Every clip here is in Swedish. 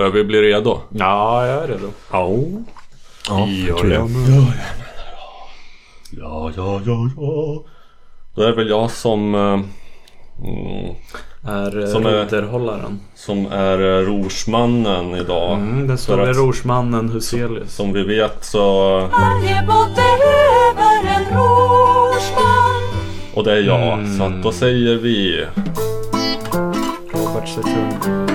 Börjar vi bli redo? Ja, jag är redo. Ja. Ja, jag tror det. Ja, ja, ja, ja. Då är det väl jag som... eh, Mm, Är Som är- roderhållaren. som är eh, rorsmannen idag. Mm, den store rorsmannen Huselius. Som vi vet så... Varje båt behöver en rorsman Och det är jag. Mm. Så att då säger vi... Robert Setun.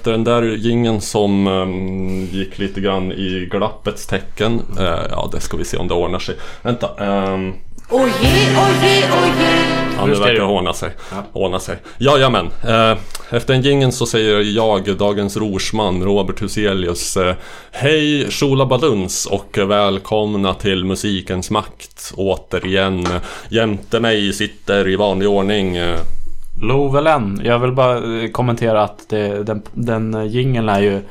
Efter den där gingen som ehm, gick lite grann i glappets tecken. Eh, ja, det ska vi se om det ordnar sig. Vänta. ehm, Oje, oje, oje Ja, Nu verkar det- ordna sig. Ja. Ordna sig. Jajamän. Eh, efter en gingen så säger jag, dagens rorsman, Robert Huselius. Eh, Hej Sholabaduns och välkomna till Musikens Makt. Återigen. Jämte mig sitter i vanlig ordning eh, Lovelen. Jag vill bara eh, kommentera att det, den, den eh, jingeln är ju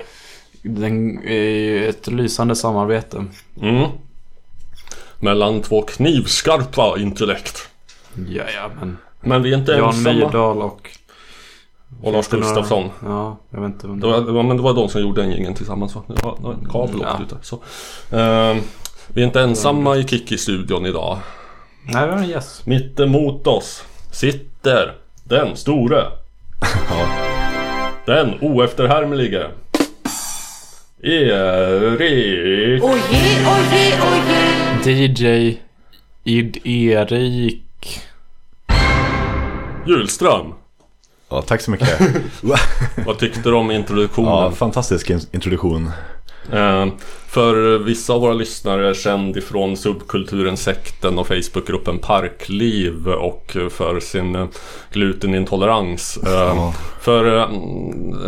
den är ju ett lysande samarbete. Mm. Mellan två knivskarpa intellekt. Ja, ja, men vi är inte Jan ensamma. Myrdal och... Och Lars några- Gustafsson. Ja, jag vet inte vem Det var, det var, men det var de som gjorde den gingen tillsammans va? Det var, det var en kabel Ja. åkte ut där. Så. Ehm, vi är inte ensamma i Kikki-studion idag. Nej, vi har en gäst. Mitt emot oss sitter den store. Den oefterhärmlige. Erik. Oje, oje, oje DJ Id Erik. Hjulström. Ja, tack så mycket. Vad tyckte du om introduktionen? Ja, fantastisk in- introduktion. Eh, för vissa av våra lyssnare är känd ifrån subkulturen Sekten och Facebookgruppen Parkliv och för sin eh, glutenintolerans. Eh, Ja. För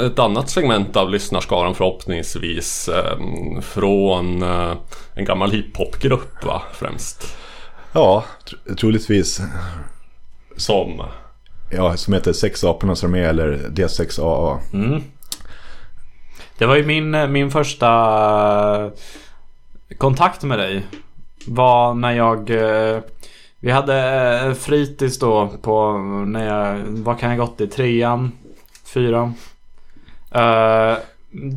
ett annat segment av lyssnarskaran förhoppningsvis från en gammal hiphopgrupp va, främst. Ja, tr- troligtvis. Som Ja, som heter Sex apornas armé eller D6AA. Mm. Det var ju min, eh, min första eh, kontakt med dig. Var när jag... Eh, vi hade fritids då på... När jag... Vad kan jag ha gått i? Trean? Fyran? Uh,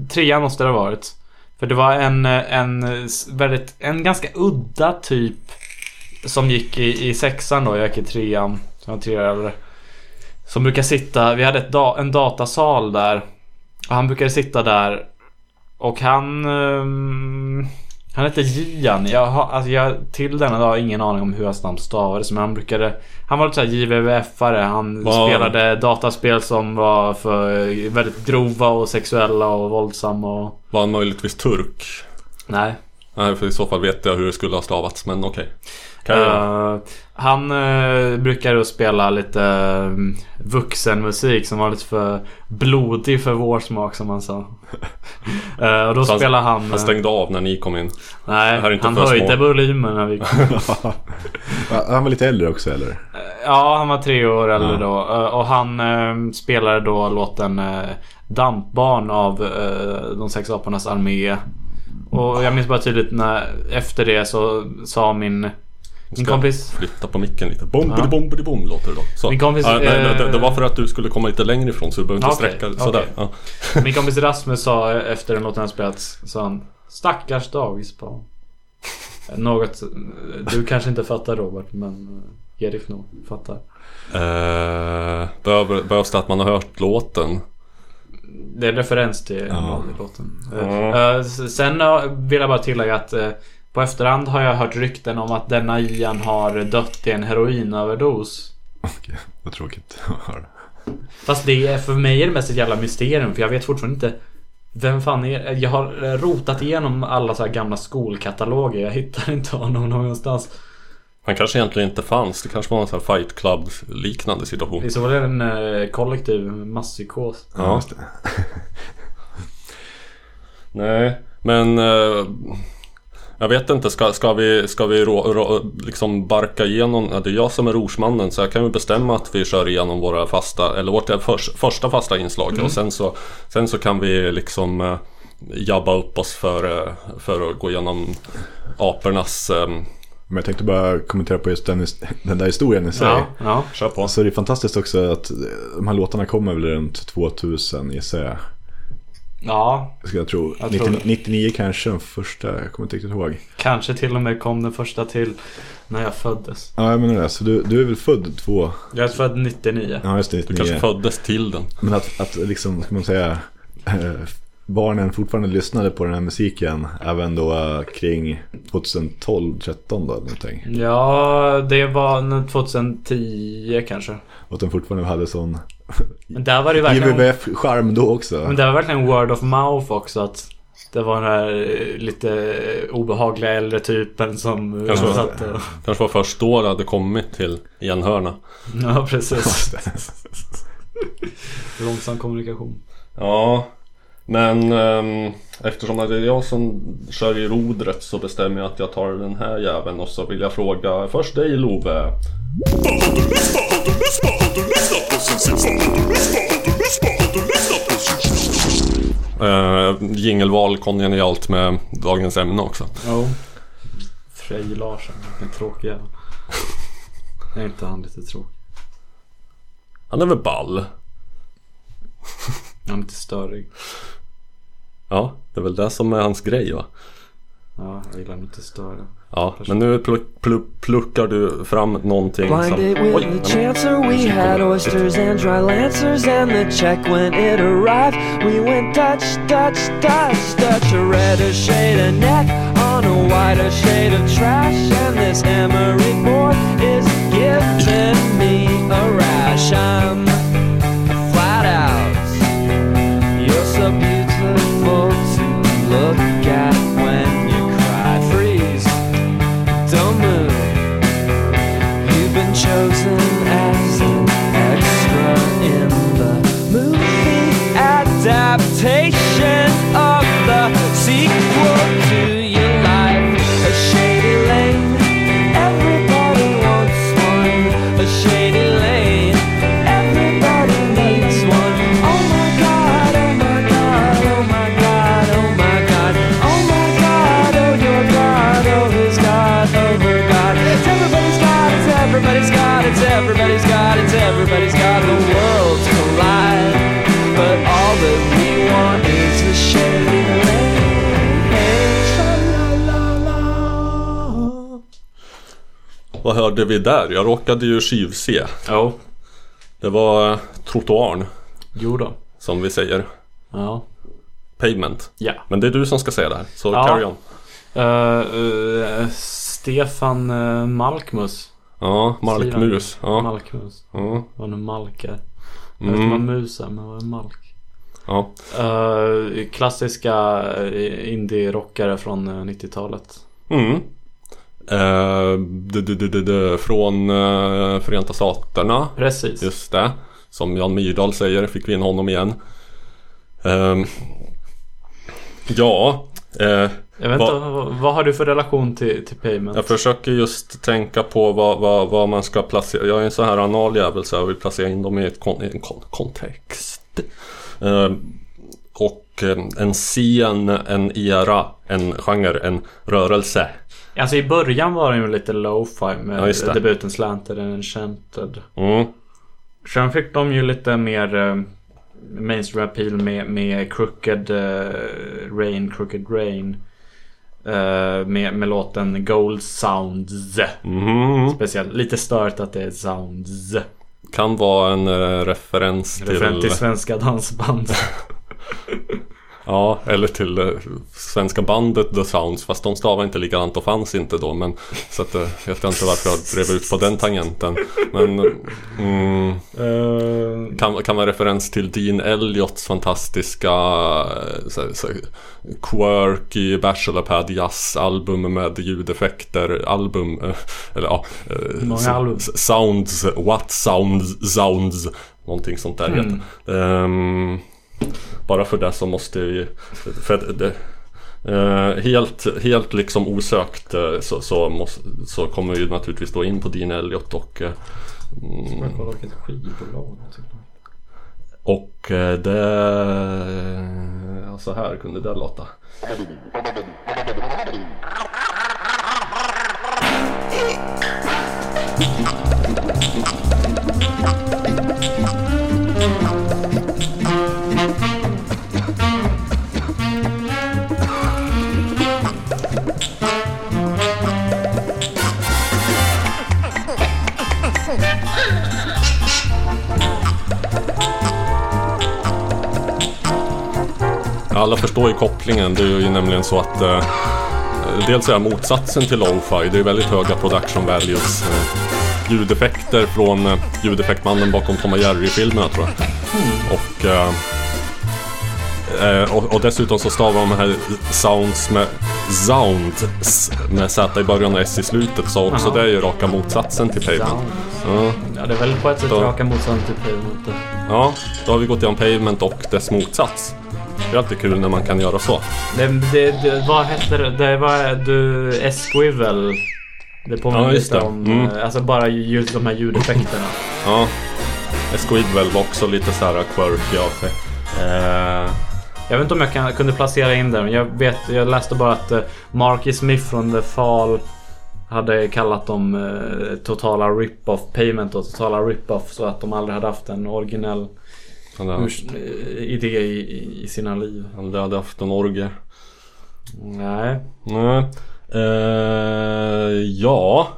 trean måste det ha varit. För det var en, en väldigt... En ganska udda typ. Som gick i, i sexan då. Jag gick i trean. Som var tre år äldre. Som brukar sitta, vi hade ett da, en datasal där. Och han brukade sitta där. Och han... ehm, han hette Gian. Jag har, alltså jag till denna dag har ingen aning om hur hans namn stavades. Men han brukade... Han var lite såhär JVVF-are. Han Wow. spelade dataspel som var för väldigt grova och sexuella och våldsamma och... var han möjligtvis turk. Nej. Nej, för i så fall vet jag hur det skulle ha stavats, men okej. Kan Eh, han uh, brukar spela lite um, vuxenmusik som var lite för blodig för vår smak som han sa. Eh, och då Så han- spelar han... Han stängde av när ni kom in. nej, han höjde volymen när vi Ja, Han var lite äldre också eller? Ja, han var tre år äldre då. Och han spelade då låten Dampbarn av De sex apornas armé. Och jag minns bara tydligt när efter det så sa min, min kompis Flytta på micken lite. Bom, Ja. bom, bom låter det då. Så. Min kompis, ja, nej, nej, det, det eh, var för att du skulle komma lite längre ifrån så du behöver inte Okej, sträcka okej. sådär. Ja. Min kompis Rasmus sa efter den låten hade spelats Sa han Stackars dagisbarn Något Du kanske inte fattar Robert men eh, Erik nog fattar Eh, behövs det att man har hört låten? Det är en referens till Ja. låten Ja. Eh, s- Sen eh, vill jag bara tillägga att eh, På efterhand har jag hört rykten om att denna Ian har dött i en heroinöverdos Okej, vad tråkigt att höra. Fast det är för mig är det mest ett jävla mysterium för jag vet fortfarande inte Vem fan är Jag har eh, rotat igenom alla så här gamla skolkataloger Jag hittar inte honom någonstans Han kanske egentligen inte fanns. Det kanske var en sån här fight club liknande situation. I så fall är det en eh, kollektiv masspsykos Ja. Just det. Nej, men... Eh, jag vet inte, ska, ska vi, ska vi rå, rå, liksom barka igenom... Ja, det är jag som är rorsmannen så jag kan ju bestämma att vi kör igenom våra fasta... Eller vårt förs, första fasta inslag och sen så, sen så kan vi liksom eh, jabba upp oss för, eh, för att gå igenom apornas... Eh, Men jag tänkte bara kommentera på just den, den där historien i sig. Ja, ja. kör på. Så det är fantastiskt också att de här låtarna kommer väl runt 2000 gissar jag. Ja, Ska jag tro. Jag tror 99, det. 99 kanske den första, jag kommer inte riktigt ihåg. kanske till och med kom den första till när jag föddes. Ja, jag menar det. Så du, du är väl född två... Jag är född 99. Ja, just det, Du 99. kanske föddes till den. Men att, att liksom, ska man säga, eh, barnen fortfarande lyssnade på den här musiken även då eh, kring 2012, 13 då eller någonting. Ja, det var nog 2010 kanske. Och att de fortfarande hade sån Men där var det verkligen... IWF-charm då också. Men det var verkligen word of mouth också att det var den här eh, lite obehagliga äldre typen som eh, Kanske var- satt och... Kanske var först då det hade kommit till enhörna. Ja, precis. Långsam kommunikation. Ja, men ehm, eftersom det är jag som kör i rodret så bestämmer jag att jag tar den här jäveln och så vill jag fråga först dig Love. Uh, jingelval kongenialt med dagens ämne också. Jo. Frej Larsson, en tråkig jävel. Är inte han lite tråkig? Han är väl ball? Han är lite störig. Ja, det är väl det som är hans grej va? Ja, jag gillar lite större. Ja, men nu pluck, pluck, pluckar du fram någonting Blind som... Oj, the chancer. We had oysters and dry lancers, and the check when it arrived. We went Dutch, Dutch, Dutch, Dutch. A redder shade of neck on a whiter shade of trash, and this emery board is giving me a rash. I'm Vad hörde vi där? Jag råkade ju tjuvse. Jo. Det var trottoarn, Jo då. som vi säger. Ja. Pavement. Ja. Men det är du som ska säga det här, så Ja. carry on. Eh, eh, Stefan uh, Malkmus. Ja, Malkmus. Ja. Malkmus. Ja. Vad nu malk är. Jag vet inte vad mus är, men vad är malk? ja. Eh, klassiska indie-rockare från eh, 90-talet. Mm. Eh, från eh, Förenta Staterna. Precis. Just det. Som Jan Myrdal säger, fick vi in honom igen. Ehm, ja. eh, Jag vet vad- inte, vad, vad har du för relation till, till Payment? jag försöker just tänka på vad, vad, vad man ska placera. Jag är en sån här anal jävel så jag vill placera in dem i, ett kon, i en kon, kontext. Ehm, och eh, en scen, en era, en genre, en rörelse. Alltså i början var den ju lite lo-fi med Ja, debuten Slanted and Enchanted. Mm. Sen fick de ju lite mer eh, mainstream appeal med, med Crooked eh, Rain, Crooked Rain. Eh, med, med låten Gold Sounds. Mhm. Speciellt, lite stört att det är Sounds. Kan vara en eh, referens till... Referent till svenska dansband. Ja, eller till eh, svenska bandet The Sounds. Fast de stavar inte likadant och fanns inte då. Men, så att, eh, vet jag inte varför jag drev ut på den tangenten. Men mm, Eh, kan, kan vara referens till Dean Elliots fantastiska eh, så, så, quirky Bachelorpad Jazz-album med ljudeffekter. Album, eh, eller ja. Många album. Sounds, What Sounds, Sounds. Någonting sånt där Mm. heter det. Bara för det så måste vi... För att det, eh, helt, helt liksom osökt eh, så, så, måste, så kommer vi naturligtvis då in på Dean Elliot och mm, Kolla vilket skivbolag. och eh, det... Ja, så här kunde det låta. Alla förstår ju kopplingen. Det är ju nämligen så att eh, dels är motsatsen till lo-fi. Det är väldigt höga production values. Eh, ljudeffekter från eh, ljudeffektmannen bakom Tom och Jerry-filmerna tror jag. Och, eh, eh, och, och dessutom så stavar de här sounds med sounds med Z i början och S i slutet. Så också Aha. det är ju raka motsatsen till Pavement. Ja. Ja, det är väl på ett sätt Då- raka motsatsen till Pavement. ja, då har vi gått igenom Pavement och dess motsats. Det är alltid kul när man kan göra så. Det, det, det, vad hette det? Det var du Esquivel. Det påminner Ja, lite om, Mm. eh, alltså bara just de här ljudeffekterna. Ja. Squidwell var också lite så här quirky av sig. Eh, Jag vet inte om jag kan, kunde placera in den. Jag, vet, jag läste bara att eh, Marky Smith från The Fall hade kallat dem eh, totala rip-off payment och totala rip-off så att de aldrig hade haft en originell eh, idé i, i- sina liv. han hade haft en orgie. Nej. Nej. Eh, ja.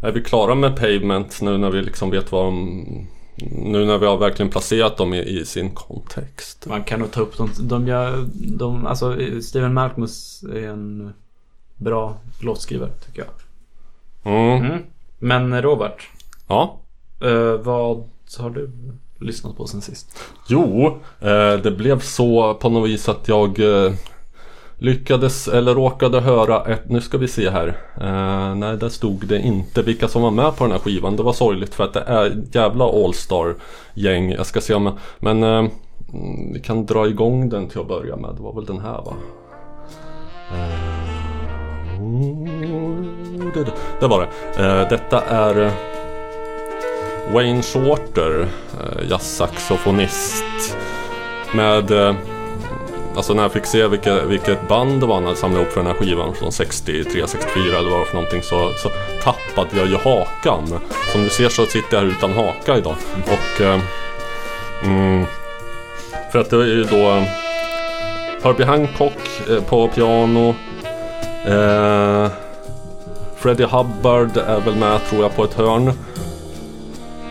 Är vi klara med Pavement nu när vi liksom vet vad de... Nu när vi har verkligen placerat dem i, i sin kontext. Man kan nog ta upp dem. De gör, de, alltså Steven Malcolmus är en bra låtskrivare tycker jag. Mm. Mm. Men Robert, Ja. eh, vad har du lyssnat på sen sist? Jo, eh, det blev så på något vis att jag eh, lyckades eller råkade höra ett, nu ska vi se här. Eh, nej, där stod det inte vilka som var med på den här skivan. Det var sorgligt för att det är ett jävla All-star gäng. Jag ska se om men eh, mm, vi kan dra igång den till att börja med. Det var väl den här va? Eh, oh, det, var det. Eh, detta är Wayne Shorter, eh, jazzsaxofonist. Med, eh, alltså när jag fick se vilket, vilket band det var han hade samlat ihop för den här skivan från 63, 64 eller vad det var för någonting så, så tappade jag ju hakan. Som du ser så sitter jag här utan haka idag. Och eh, mm, för att det är ju då Herbie Hancock på piano. Eh, Freddie Hubbard är väl med tror jag på ett hörn.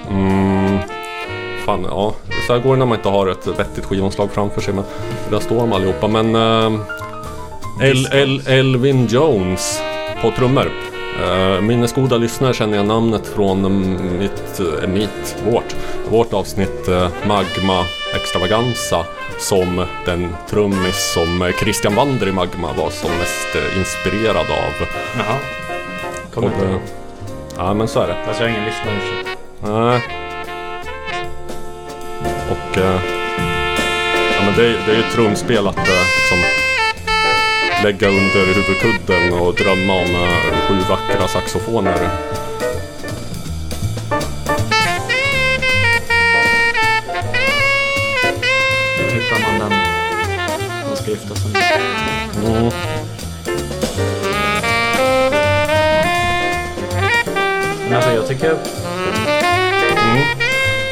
Mm, fan, ja. Så här går det när man inte har ett vettigt skivomslag framför sig. Men där står de allihopa. Men eh, El, El, Elvin Jones på trummor. Eh, minnesgoda lyssnare känner jag namnet från mitt, eh, mitt, vårt, vårt avsnitt eh, Magma Extravaganza. Som den trummis som eh, Christian Wander i Magma var som mest eh, inspirerad av. Jaha. Kommer inte eh, ihåg. ja men så är det. Fast jag har ingen lyssnare. Nej. Och... Eh, ja men det, är- det är ju ett trumspel att eh, liksom lägga under huvudkudden och drömma om eh, sju vackra saxofoner. Då hittar man den. Man ska gifta sig. Mm. Men alltså jag tycker...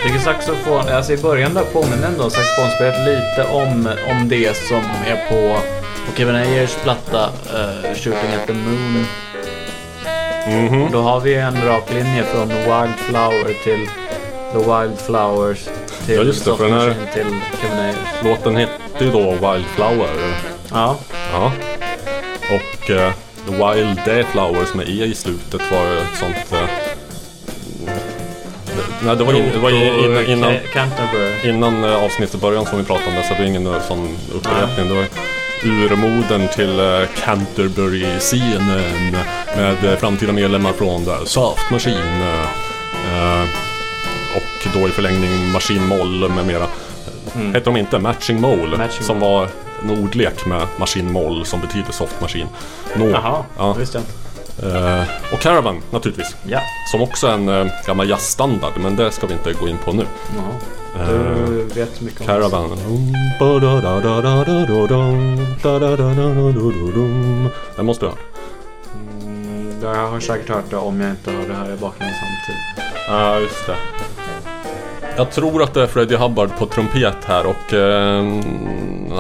Mm. tycker saxofon, alltså i början där påminner ändå saxofonspelet lite om, om det som är på, på Kevin Ayers platta uh, Shooting at the Moon. Mhm. Då har vi en rak linje från Wildflower till The Wildflowers till Ja, just det, för den här- till Kevin Ayers. Låten hette ju då Wildflower. Ja, Ja. Och eh, The Wild Dayflowers med E i slutet var ett sånt... Det- nej, det var, in, det var in, innan, innan, innan eh, avsnittet början som vi pratade om det, så det är ingen eh, sån upprepning. Det var urmodern till eh, Canterbury-scenen med framtida medlemmar från Soft Machine. och då i förlängning Machine Moll med mera. Hette de inte Matching Mole? Mm. Matching som var en ordlek med Machine Moll som betyder softmaskin. Nå, Jaha, ja. visste jag inte. Eh, och Caravan naturligtvis. Ja. Som också är en eh, gammal jazzstandard, men det ska vi inte gå in på nu. Jaha. Du vet mycket om Caravan. Den måste du ha. Mm, Jag har säkert hört det om jag inte hör det här i bakgrunden samtidigt. Ja, just det. Jag tror att det är Freddie Hubbard på trumpet här och eh,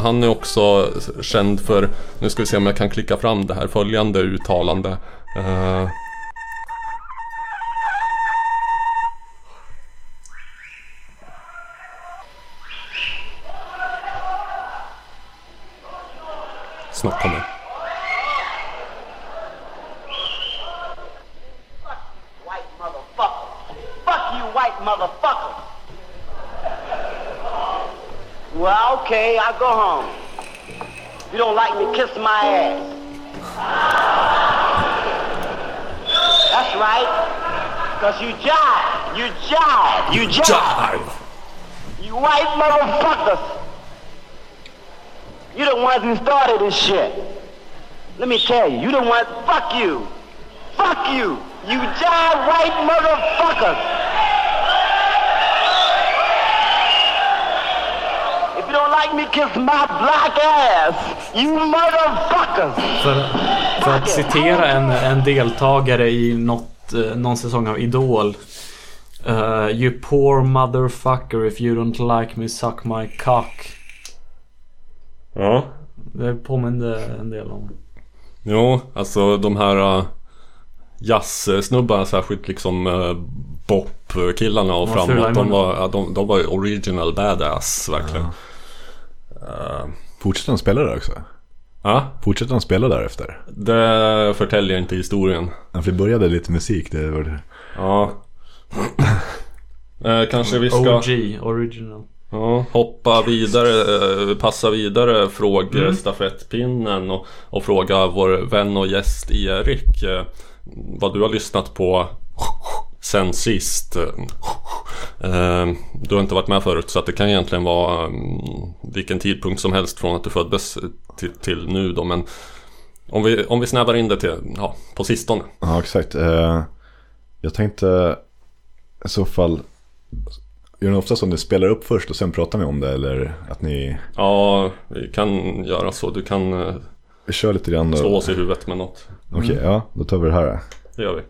han är också känd för, nu ska vi se om jag kan klicka fram det här, följande uttalande. Eh, Snart kommer det. White motherfucker. Fuck you, white motherfucker. Well, okay, I'll go home. You don't like me, kiss my ass. That's right. Cause you jive. You jive. You jive. You white motherfuckers. You the ones who started this shit. Let me tell you, you the ones, fuck you. Fuck you. You jive white motherfuckers. If you don't like me, kiss my black ass. You motherfuckers. För, att citera en, en deltagare i något, eh, någon säsong av Idol. eh, you poor motherfucker if you don't like me suck my cock. Ja. Det påminde en del om. Jo, alltså de här uh, jazzsnubbarna, särskilt liksom uh, Bop-killarna och De i framåt. De var, ja, de, de var original badass verkligen. Ja. Fortsätter han spela där också? Fortsätter han spela därefter? det förtäljer inte historien. Ja, för det började lite musik. Det var det. Ja. eh, kanske vi ska OG, original. ja, hoppa vidare, eh, passa vidare frågestafettpinnen och, och fråga vår vän och gäst Erik eh, vad du har lyssnat på sen sist. Eh, du har inte varit med förut så att det kan egentligen vara mm, vilken tidpunkt som helst från att du föddes till, till nu då men om vi, om vi snävar in det till, ja, på sistone. Ja, exakt. Eh, jag tänkte i så fall... Gör ni ofta som ni spelar upp först och sen pratar ni om det? Eller att ni Ja, vi kan göra så. Du kan eh, vi kör lite grann? slå oss i huvudet med något. Okej, ja. Då tar vi det här. Det gör vi.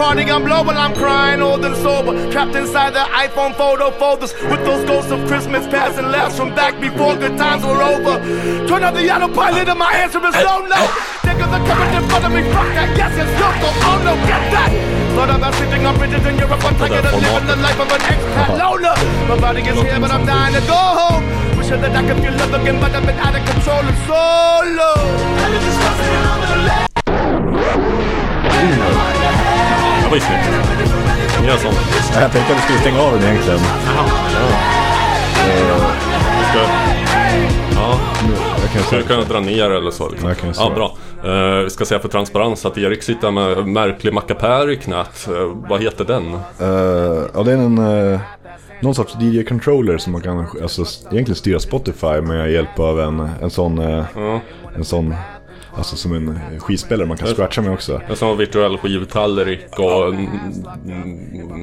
Party, I'm blow while I'm crying old and sober. Trapped inside the iPhone photo folders with those ghosts of Christmas past and laughs from back before good times were over. Turn on the autopilot and my answer is no, no. Of the coverage in front of me, fuck that, yes, it's go, oh no, get that. Thought about sleeping on bridges in Europe, I'm tired of living the life of an expat loner. My body is here, but I'm dying to go home. Wishing that I could feel love again, but I've been out of control and solo. And it's just busting on the left. Ju snyggt. Gör sånt. Ja, Jag tänkte att vi skulle stänga av den egentligen. Vi ska, ja, Jag kan säga. kunna dra ner eller så. Liksom. Kan Ja, bra. Eh, vi ska säga för transparens att Erik sitter med en märklig mackapär i knät. Eh, vad heter den? Eh, ja, det är en, eh, någon sorts DJ-controller som man kan alltså, egentligen styra Spotify med hjälp av en, en sån... eh, En sån Alltså som en eh, skivspelare man kan scratcha med också. Det är som en virtuell skivtallrik och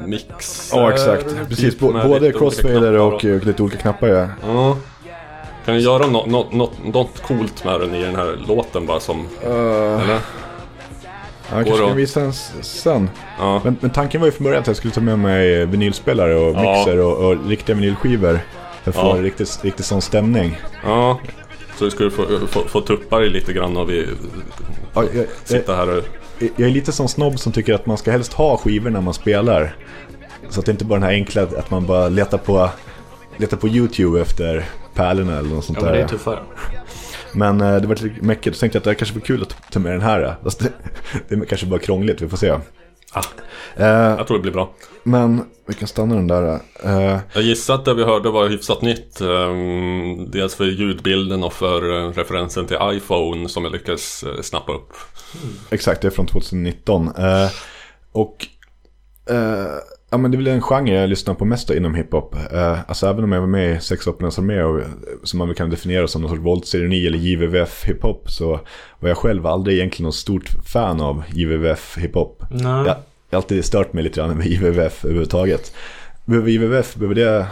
mix. Ja exakt, eh, precis. både crossfader och, och lite olika knappar ja. Ja. Kan du göra något nå, nå, något coolt med den i den här låten bara som... Eller? Ja, kanske kan visa den sen. Ja. Men, men tanken var ju från början att jag skulle ta med mig vinylspelare och Ja. mixer och, och riktiga vinylskivor. För att få Ja. en riktigt, riktigt sån stämning. ja. Så du skulle få, få, få tuppa dig lite grann och vi Ja, jag, sitta här och... jag är lite sån snobb som tycker att man ska helst ha skivor när man spelar. Så att det inte bara är den här enkla att man bara letar på, letar på YouTube efter pärlorna eller något sånt Ja, men det är där. tuffare. Men eh, det var lite mäckigt. Så tänkte jag att det kanske var kul att ta med den här. Fast det, det är kanske bara krångligt, vi får se. Ah. Eh, Jag tror det blir bra. men vi kan stanna den där. Eh, Jag gissar att det vi hörde var hyfsat nytt. ehm, dels för ljudbilden och för eh, referensen till iPhone som jag lyckades eh, snappa upp. exakt, det är från 2019. Eh, och eh, ja, men det är väl en genre jag lyssnar på mest inom hiphop. Eh, alltså även om jag var med i Sex Operanas Armé och som man kan definiera som någon sorts våldsceremoni eller JVVF hiphop så var jag själv aldrig egentligen något stort fan av JVVF hiphop. Nej. Jag jag har alltid stört mig lite grann med JVVF överhuvudtaget. Behöver JVVF, behöver det,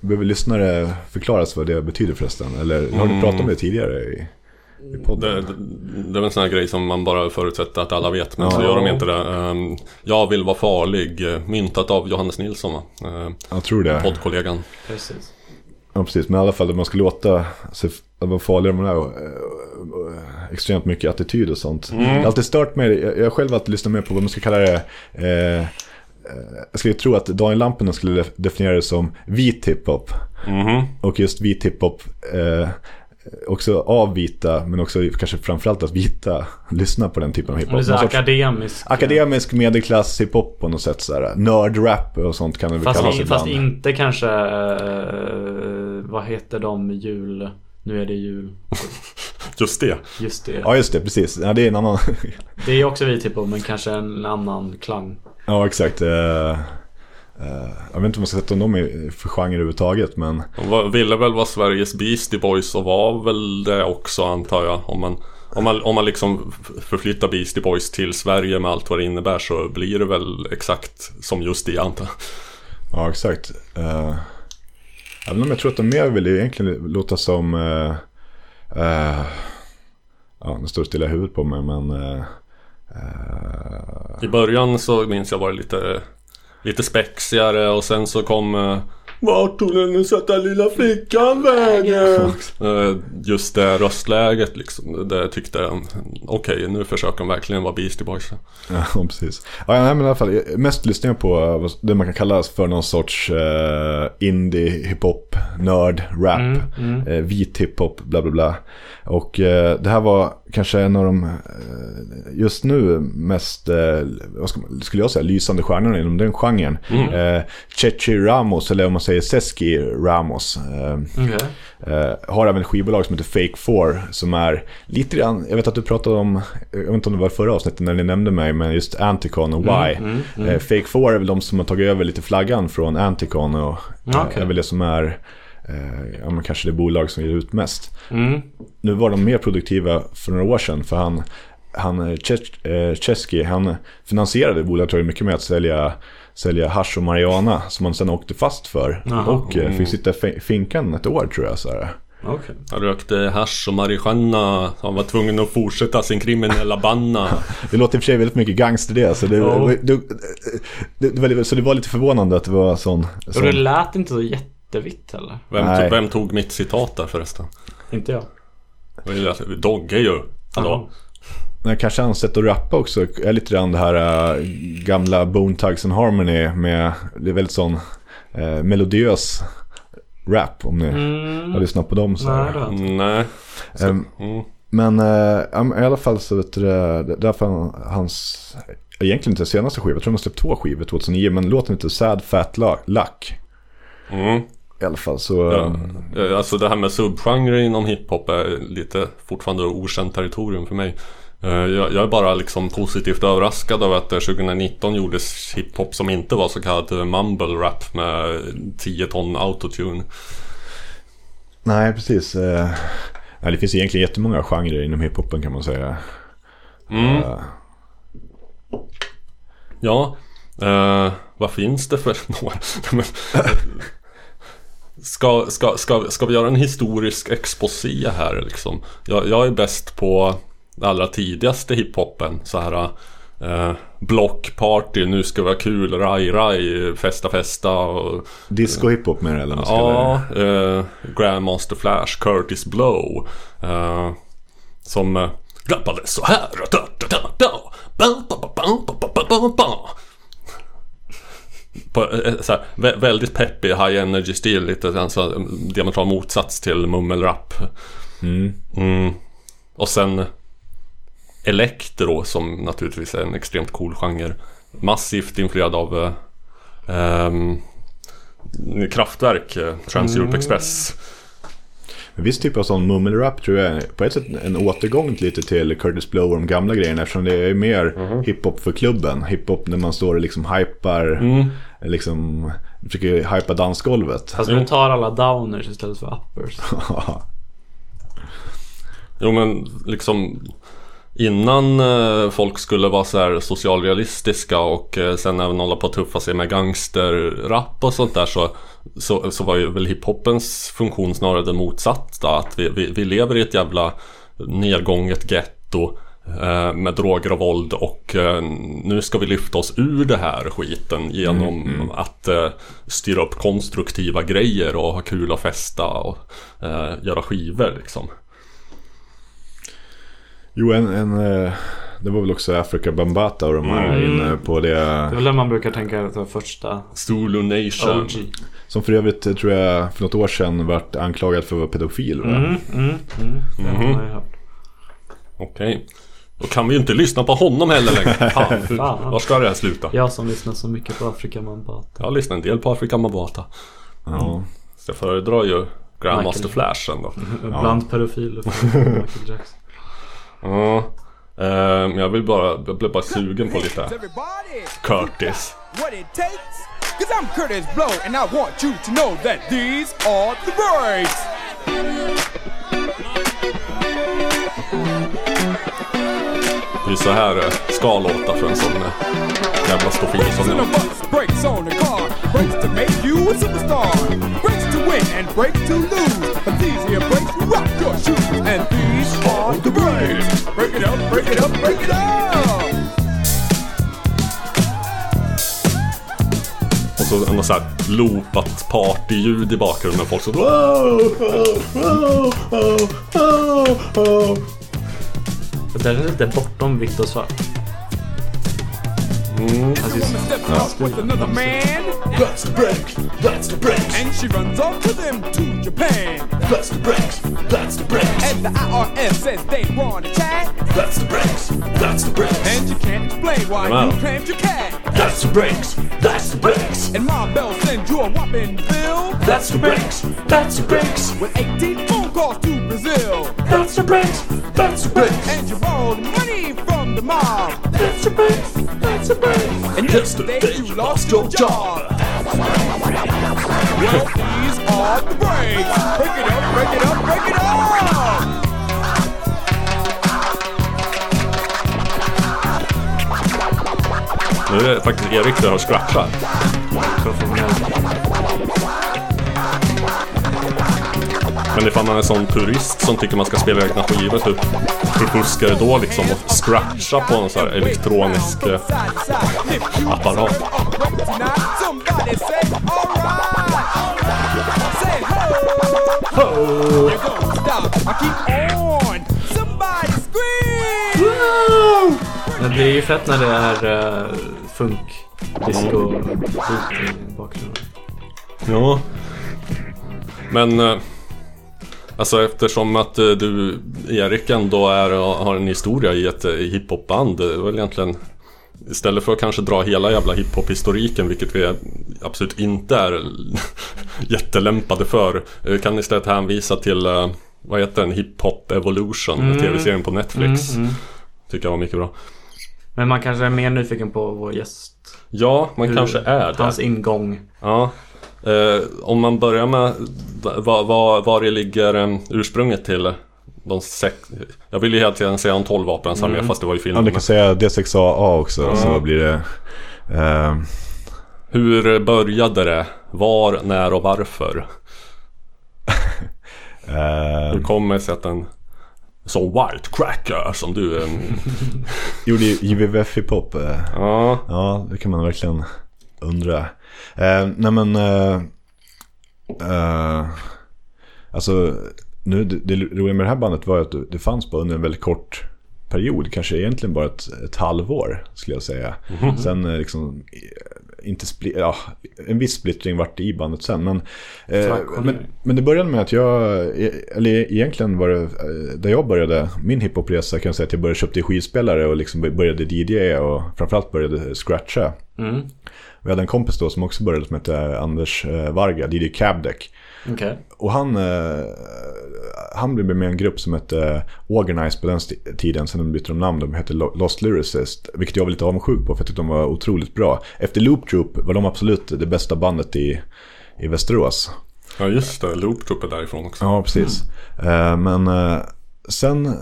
behöver lyssnare förklaras vad det betyder förresten? Eller har du pratat om det tidigare i, Det, det, det är en sån här grej som man bara förutsätter att alla vet, men så Ja. gör de inte det. Ehm, jag vill vara farlig, eh, myntat av Johannes Nilsson va? Ehm, Jag tror det. Poddkollegan. Precis. Ja, precis. Men i alla fall, om man ska låta sig vara farligare med det här och, eh, extremt mycket attityd och sånt. Jag har alltid stört mig. Jag, har själv alltid lyssnat mer på vad man ska kalla det. Eh, eh, jag skulle tro att Daniel Lampinen skulle def- definiera det som vit hiphop. Mhm. Och just vit hiphop, eh, också av vita, men också kanske framförallt att vita lyssnar på den typen av hiphop. Det är så Någon sorts akademisk. akademisk medelklass hiphop på något sätt. Sådär. Nördrap och sånt kan det väl Fast, kallas in, fast ibland. inte kanske... eh, vad heter de jul... Nu är det jul. Just det. Just det. Ja just det, precis. Ja, det är en annan... Det är också vi typ men kanske en annan klang. Ja, exakt. Eh, eh, jag vet inte om man ska sätta dem i för genre överhuvudtaget, men De ville väl vara Sveriges Beastie Boys och var väl det också antar jag. Om man, om man, om man liksom förflyttar Beastie Boys till Sverige med allt vad det innebär så blir det väl exakt som just det antar jag. ja, exakt. Uh, även om jag tror att de mer vill ju egentligen låta som... eh, eh, ja, nu står det stilla i huvudet på mig, men... eh, eh, I början så minns jag var det lite, lite spexigare och sen så kom eh, Vart tog den söta lilla flickan vägen? Eh, Just det röstläget liksom. Det tyckte jag, okej nu försöker de verkligen vara Beastie Boys. Ja, precis. Ja, nej, men i alla fall, mest lyssnar jag på eh, det man kan kalla för någon sorts eh, indie, hiphop, nörd, rap, Mm, eh, vit hiphop, bla bla bla. Och eh, det här var kanske en av de eh, just nu mest, eh, ska skulle jag säga, lysande stjärnorna inom den genren. Eh, Chechi Ramos, eller om man säger Seski Ramos. Eh, Okej. Eh, har även ett skivbolag som heter Fake 4 som är lite grann, jag vet att du pratade om, jag vet inte om det var förra avsnittet när ni nämnde mig, men just Anticon och Why. Eh, Fake 4 är väl de som har tagit över lite flaggan från Anticon och eh, okej. är väl det som är, eh, ja men kanske det bolag som ger ut mest. Mm. Nu var de mer produktiva för några år sedan för han, han eh, eh, Chesky, han finansierade bolaget tror jag mycket med att sälja Sälja hasch och marijuana som han sen åkte fast för. Jaha. Och eh, fick sitta i fi- finkan ett år tror jag. Så här. Okej. Han rökte hasch och marijuana. Han var tvungen att fortsätta sin kriminella bana. Det låter i och för sig väldigt mycket gangster det. Så det, Ja. det, det, det, var, så det var lite förvånande att det var sån... Och sån det lät inte så jättevitt heller. Vem, vem tog mitt citat där förresten? Inte jag. Dogge ju. Hallå? men kanske hans sätt att rappa också är lite grann det här äh, gamla Bone Thugs and Harmony med... Det är väldigt sån äh, melodiös rap om ni har lyssnat på dem. Så Nej, det har inte. Mm, Nej. Ehm, Mm. Men äh, i alla fall så vet du det, det- därför han- hans... Egentligen inte senaste skiva, jag tror han har släppt två skivor 2009, men låten heter Sad Fat Lu- Luck. Mm. I alla fall så... Ja. ehm, Eh, Alltså det här med subgenre inom hiphop är lite fortfarande okänt territorium för mig. Eh, Jag, är bara liksom positivt överraskad av att det 2019 gjordes hiphop som inte var så kallad eh, mumble rap med 10 ton autotune. Nej, precis. Eh, Ja, det finns egentligen jättemånga genrer inom hiphopen kan man säga. Mm. Eh, Ja, eh, vad finns det för några? Ska, ska, ska, ska vi göra en historisk exposé här liksom? Jag, jag är bäst på allra tidigaste hiphopen. Så här eh, blockparty, nu ska vi ha kul, raj raj, festa festa och disco hiphop med det eller Ja, eh, Grandmaster Flash, Curtis Blow. Eh, som eh, rappade så här. Da, da, da, da. Ba, ba, ba, ba, ba, ba, ba, ba. På, eh, så här, vä- väldigt peppig high energy stil, lite alltså, diametral motsats till mummelrap. Mm. Mm. Och sen Electro som naturligtvis är en extremt cool genre. Massivt influerad av eh, ehm, Kraftwerk, eh, Trans-Europe Express. En viss typ av sån mummelrap tror jag på ett sätt en återgång lite till Curtis Blow och de gamla grejerna eftersom det är mer Mhm. hiphop för klubben. Hiphop när man står och liksom hypar, Mm. Liksom försöker hypa dansgolvet. Fast du tar alla downers istället för uppers. Jo men liksom Innan eh, folk skulle vara så här socialrealistiska och eh, sen även hålla på att tuffa sig med gangsterrap och sånt där så, så, så var ju väl hiphopens funktion snarare den motsatta. Att vi, vi, vi lever i ett jävla nedgånget getto med droger och våld och eh, nu ska vi lyfta oss ur det här skiten genom att eh, styra upp konstruktiva grejer och ha kul och festa och eh, göra skivor liksom. Jo, en, en, eh, det var väl också Africa Bambata och de här Mm. inne på det. Det är väl det man brukar tänka att det var första Zulu Nation. OG. Som för övrigt eh, tror jag för något år sedan vart anklagad för att vara pedofil. Va? Mm, mm, mm. Hört. Okej. Då kan vi ju inte lyssna på honom heller längre. Fan, Fan. var ska det här sluta? Jag som lyssnar så mycket på Afrika Bambata. Jag har lyssnat en del på Afrika Mabata. Ja. Så jag föredrar ju Grandmaster Michael. Flash ändå. Bland pedofiler från Michael Jackson. Ja. Men jag vill bara, jag blev bara sugen på lite Curtis. Cause I'm Curtis Blow, and I want you to know that these are the breaks. Det är så här det ska låta för en sån eh, jävla stofil som jag. breaks on the car, breaks to make you a superstar, breaks to win and breaks to lose. But these here breaks rock your shoes, and these are the breaks. Break it up, break it up, break it up. Och så något så här loopat partyljud i bakgrunden. Folk som... Det där är lite bortom vitt och svart. Alltså, Steps off with another man, That's the breaks, that's the breaks, and she runs off to them to Japan. that's the breaks, that's the breaks, And the IRS says they want to chat, that's the breaks, that's the breaks, and you can't explain why Wow. you claimed your cat. that's the breaks, that's the breaks, And my bell sends you a whopping bill that's the breaks, that's the breaks, with 18 phone calls to Brazil. that's the breaks, that's the breaks, And you borrowed money from the mob. that's the breaks, that's the breaks. And yesterday you lost your job. Well, these are the breaks. Break it up, break it up, break it up. Nu är det faktiskt Erik där och scratchar. Men ifall man är sån purist som tycker man ska spela egna skivor typ fuskar det då liksom och scratcha på en sån här elektronisk eh, apparat? ho. Men det är ju fett när det är uh, funk, disco, i bakgrunden. Ja. Men eh, Alltså eftersom att eh, du Erik ändå är, har en historia i ett eh, hiphopband Det egentligen Istället för att kanske dra hela jävla hiphop-historiken Vilket vi absolut inte är jättelämpade för eh, Kan istället hänvisa till eh, Vad heter den? Hiphop Evolution TV-serien på Netflix Tycker jag var mycket bra Men man kanske är mer nyfiken på vår gäst. Ja, man Hur- kanske är det Hans ingång. Ja. Eh, om man börjar med var, var, var det ligger eh, ursprunget till de sex, jag ville ju hela tiden säga en 12 vapnens armé fast det var ju Ja, filmen. du kan säga D6AA också så blir det... eh, Hur började det? Var, när och varför? eh, Hur kommer det sig att en så white cracker som du en... gjorde JVVF hiphop. Eh, Ja, Ja, det kan man verkligen undra. Eh, nej men... Eh, eh, alltså, nu, det, det roliga med det här bandet var att det fanns bara under en väldigt kort period. Kanske egentligen bara ett, ett halvår skulle jag säga. Sen eh, liksom... eh, Inte spli, ja, en viss splittring vart det i bandet sen. Men, eh, men, men det började med att jag, eh, eller egentligen var det där jag började, min hiphopresa kan jag säga att jag började köpte skivspelare och liksom började DJa och framförallt började scratcha. Mm. Vi hade en kompis då som också började som hette Anders eh, Varga, DJ Cabdeck. Okej. Och han, eh, han blev med i en grupp som hette Organize på den tiden. Sen bytte de namn, de hette Lo- Lost Lyricist. Vilket jag var lite avundsjuk på för jag tyckte de var otroligt bra. Efter Loop Troop var de absolut det bästa bandet i, i Västerås. ja just det. Loop Troop är därifrån också. Ja, precis. Eh, men eh, sen...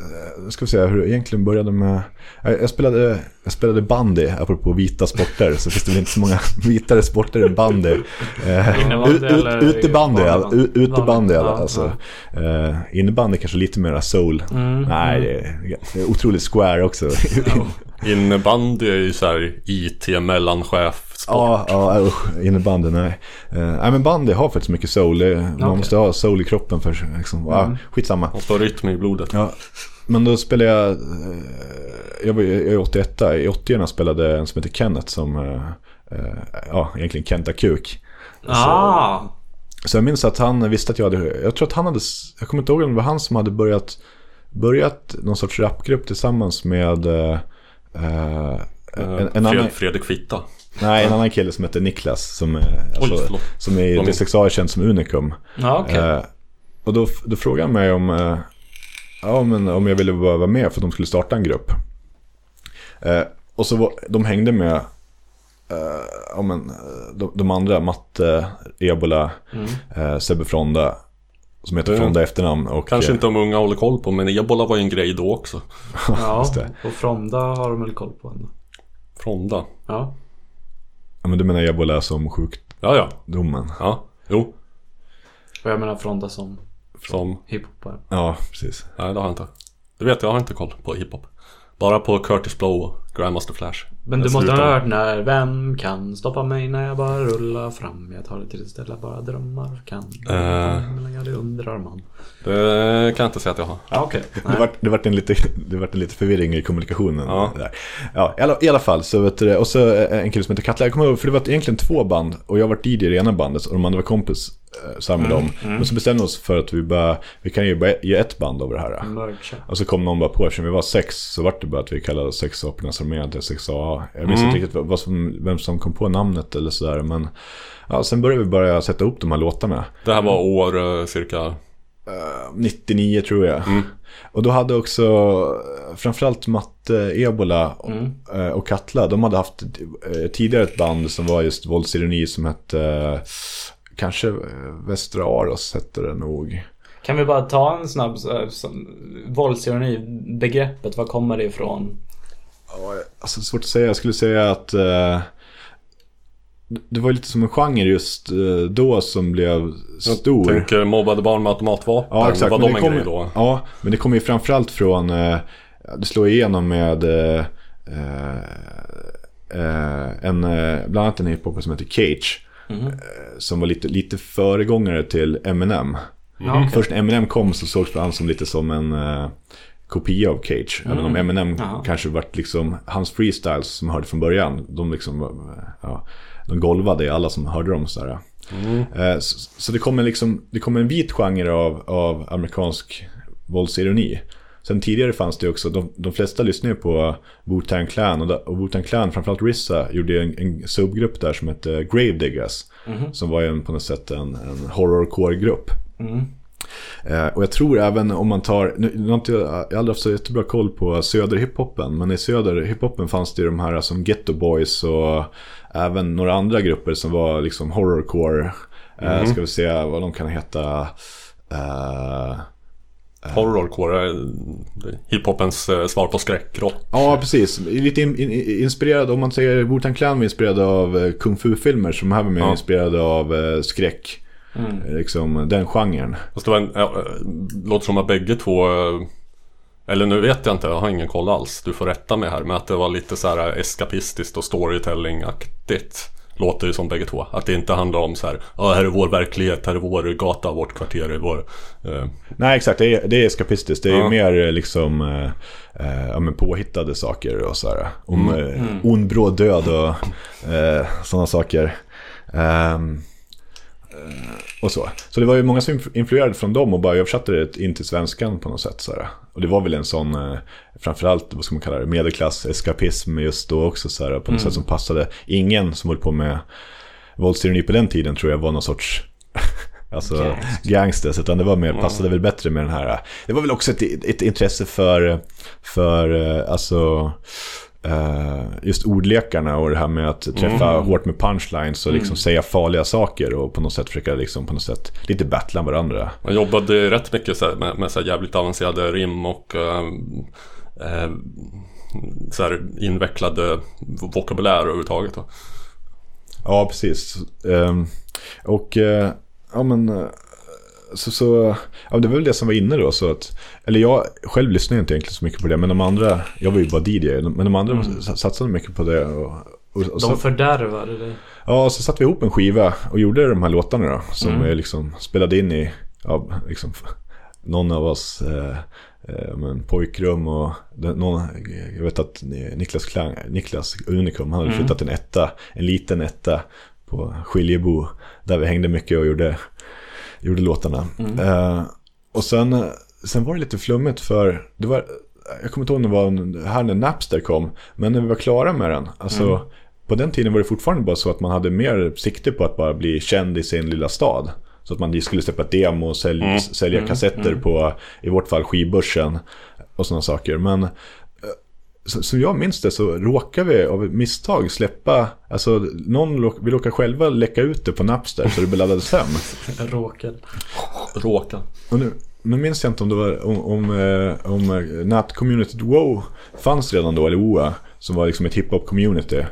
eh, ska vi se hur det egentligen började med... Eh, Jag spelade, jag spelade bandy, apropå vita sporter. Så finns det väl inte så många vitare sporter än bandy. Eh, Utebandy, utebandy Ja, alltså. Eh, Innebandy kanske lite mer soul. Mm, Nej, det är, det är otroligt square också. Innebandy är ju såhär IT-mellanchef. Ja, ja usch, innebandy, nej. Uh, nej men bandy har faktiskt mycket soul. Man Okej. måste ha soul i kroppen för liksom, ja, skitsamma. Måste ha rytm i blodet. Ja, men då spelade jag, eh, jag var jag är 81, i 80 spelade en som heter Kenneth som, eh, eh, ja egentligen Kenta Kuk. Ah! Så jag minns att han visste att jag hade, jag tror att han hade, jag kommer inte ihåg om det var han som hade börjat, börjat någon sorts rapgrupp tillsammans med eh, eh, en, en, Fred, annan, Fredrik Fitta. nej, en annan kille som heter Niklas som, eh, alltså, förlåt. som i Förlåt. D6A är känd som Unicum. Ja, okej. Eh, och då, då frågade han mig om, eh, ja, men om jag ville vara med för att de skulle starta en grupp. Eh, och så var, de hängde med eh, ja, men, eh, de, de andra, Matte, Ebola, eh, Sebbe Fronda. Som heter Mm. Fronda efternamn. Och, Kanske eh, inte de unga håller koll på men ebola var ju en grej då också. Ja, och Fronda har de väl koll på ändå. Fronda. Ja. Ja, men du menar Ebola som sjukdomen? Ja, ja. Ja, jo. Och jag menar Fronda som Som... hiphopare. Ja, precis. Nej, det har jag inte. Du vet, jag har inte koll på hiphop. Bara på Curtis Blow och Grandmaster Flash. Men du måste ha hört när Vem kan stoppa mig när jag bara rullar fram? Jag tar det till ett ställe bara drömmar kan. Men jag undrar man. Det kan jag inte säga att jag har. Ja, okej. Det vart, det, vart en lite, det vart en lite förvirring i kommunikationen. Ja. Där. Ja, i, alla, I alla fall, så vet du, det, och så eh, en kille som heter Katla. Jag kommer ihåg, för det var egentligen två band. Och jag var DJ i det ena bandet och de andra var kompis eh, samma med dem. Men så bestämde vi oss för att vi bara, vi kan ju bara ge ett band av det här. Mercha. Och så kom någon bara på, eftersom vi var sex så vart det bara att vi kallade sex apornas armé till 6A. Jag minns inte riktigt vad, som, vem som kom på namnet eller sådär. Men ja, sen började vi börja sätta ihop de här låtarna. Det här var år eh, cirka... 99 tror jag. Och då hade också eh, framförallt Matte Ebola och, eh, och Katla, de hade haft eh, tidigare ett band som var just våldsironi som hette eh, kanske eh, Västra Aros hette det nog. Kan vi bara ta en snabb så- som- våldsironi? Begreppet, var kommer det ifrån? Alltså svårt att säga, jag skulle säga att eh, det var lite som en genre just eh, då som blev stor. Tänker mobbade barn med automatvapen. Ja, exakt. Var Men de det en kom, grej då? Ja, men det kommer ju framförallt från, eh, det slår igenom med eh, eh, eh, en, eh, bland annat en hiphopare som heter Cage. Eh, som var lite, lite föregångare till Eminem. Okej. Först när Eminem kom så sågs han som lite som en eh, kopia av Cage. Även om Eminem Mm. Jaha. kanske vart liksom, hans freestyles som jag hörde från början, de liksom, ja, de golvade alla som hörde dem sådär. Eh, Så, så det kommer liksom, det kommer en vit genre av, av amerikansk våldsironi. Sen tidigare fanns det också, de, de flesta lyssnade på Wu-Tang Clan och, da- och Wu-Tang Clan, framförallt Rissa, gjorde en, en subgrupp där som hette Gravediggers. Som var en, på något sätt en, en horrorcore-grupp. Eh, och jag tror även om man tar, nu, nu har inte jag, har aldrig haft så jättebra koll på söderhiphopen, men i söderhiphopen fanns det ju de här som Ghetto Boys och även några andra grupper som var liksom horrorcore. Eh, ska vi se vad de kan heta. Eh, Horrorcore hiphopens eh, svar på skräckrock. Ja, precis. Lite in, in, inspirerad, om man säger Wu-Tang Clan var inspirerad av eh, kung fu-filmer. Så de här var mer Ja. inspirerade av eh, skräck. Eh, Liksom den genren. Fast det var en, ja, eh, låter som att bägge två eh, Eller nu vet jag inte, jag har ingen koll alls. Du får rätta mig här. Men att det var lite så här eskapistiskt och storytelling-aktigt. Låter ju som bägge två. Att det inte handlar om så här. Ja, här är vår verklighet, här är vår gata, vårt kvarter, vår... Eh, Nej, exakt. Det är, det är eskapistiskt. Det är Ja. mer liksom eh, eh, ja, men påhittade saker och så här. Om Mm. eh, ond bråd död och eh, sådana saker. Eh, och så. Så det var ju många som inf- influerade från dem och bara översatte det in till svenskan på något sätt. Så här. Och det var väl en sån, eh, framförallt, vad ska man kalla det, medelklass-eskapism just då också. Så här, på något sätt som passade. Ingen som höll på med våldstyranni på den tiden tror jag var någon sorts Alltså gangsters, utan det var mer, passade väl bättre med den här. Det var väl också ett, ett intresse för, för eh, alltså, eh, just ordlekarna och det här med att träffa hårt med punchlines och liksom säga farliga saker och på något sätt försöka liksom på något sätt lite battla varandra. Man jobbade rätt mycket med, med så jävligt avancerade rim och eh, eh, så här invecklade vokabulär överhuvudtaget. Då. Ja, precis. Ehm, och eh, ja men eh, så, så ja, det var väl det som var inne då. Så att, eller jag själv lyssnade inte egentligen så mycket på det. Men de andra, jag var ju bara DJ. Men de andra s- satsade mycket på det. Och, och, och så, De fördärvade dig. Ja, så satte vi ihop en skiva och gjorde de här låtarna då. Som vi liksom spelade in i, ja, liksom, någon av oss eh, eh, men pojkrum och någon, jag vet att Niklas, Klang, Niklas Unikum, han hade flyttat till en etta, en liten etta på Skiljebo. Där vi hängde mycket och gjorde, gjorde låtarna. Eh, och sen, sen var det lite flummigt för, det var, jag kommer inte ihåg när det var här när Napster kom, men när vi var klara med den, alltså på den tiden var det fortfarande bara så att man hade mer sikte på att bara bli känd i sin lilla stad. Så att man skulle släppa demo och sälj, sälja kassetter på, i vårt fall skivbörsen och sådana saker. Men som jag minns det så råkade vi av misstag släppa, alltså någon lå- vi råkade själva läcka ut det på Napster så det beladdades hem. Råkade. Råka. Och nu, nu minns jag inte om det var om, om, eh, om eh, NAT-communityt WoW fanns redan då, eller WoA, som var liksom ett hiphop-community.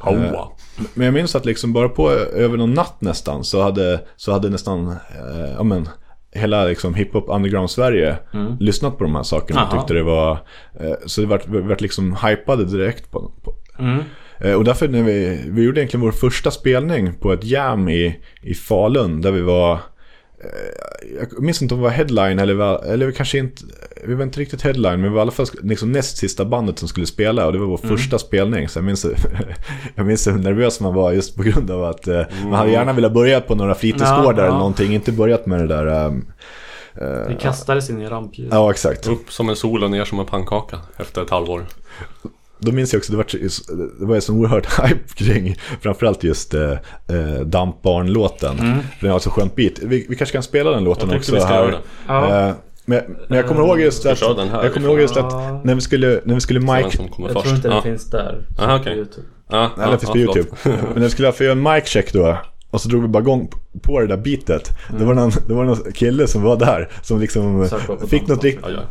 Hoa. Men jag minns att liksom bara på över någon natt nästan så hade, så hade nästan, eh, ja men, hela liksom hiphop underground Sverige lyssnat på de här sakerna och tyckte det var, eh, så det vart, vart liksom hypade direkt på, på. Mm. Eh, Och därför när vi, vi gjorde egentligen vår första spelning på ett jam i, i Falun där vi var jag minns inte om det var headline eller, var- eller kanske inte, vi var inte riktigt headline men vi var i alla fall liksom näst sista bandet som skulle spela och det var vår första spelning. Så jag minns, jag minns hur nervös man var just på grund av att eh, man hade gärna velat börja på några fritidsgårdar Ja, ja. eller någonting, inte börjat med det där. ehm, Vi kastades in i rampljuset. ja, exakt. Upp som en sol och ner som en pannkaka efter ett halvår. Då minns jag också, det var, det var en sån oerhört hype kring framförallt just eh, eh, Dampbarn-låten. Den har så skönt beat. Vi, vi kanske kan spela den låten Jag också vi ska här. göra det. Eh, men, men jag kommer ihåg just att, den jag kommer ihåg just att när vi skulle, när vi skulle Den mic, Jag först. tror inte det ja. finns där. Aha, på okej. YouTube. Ja, nej den finns på. YouTube. men när vi skulle få göra en mic check då. Och så drog vi bara igång på det där beatet. Det, var någon, det var någon kille som var där. Som liksom på på fick något riktigt... Ja, ja.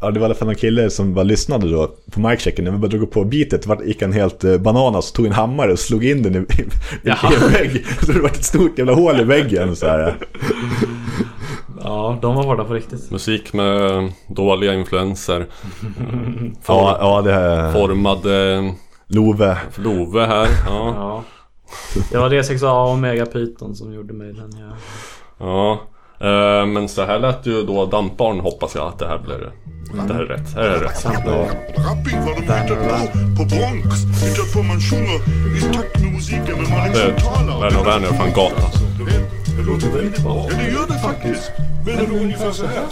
Ja, det var i alla fall någon kille som bara lyssnade då på micchecken. När vi bara drog på beatet vart- gick han helt eh, bananas, tog en hammare och slog in den i, i, i en vägg. Så det var ett stort jävla hål i väggen så här. Ja, de var hårda på riktigt. Musik med dåliga influenser. Ja, ja det här... Formade Love. Love här. Ja. Ja. Det var D6A och Omega Python som gjorde mig den jag... ja. Eh, Men så här lät ju då Dampbarn hoppas jag att det här blir att det här är rätt. Är det rätt? Rapping var de hittat på på Bronx Hittat på mansioner i takt med musiken Men man Det liksom talar. är Werner Werner från gatan. Du vet, det låter väldigt bra. Ja det gör det faktiskt. Men det låter ungefär så här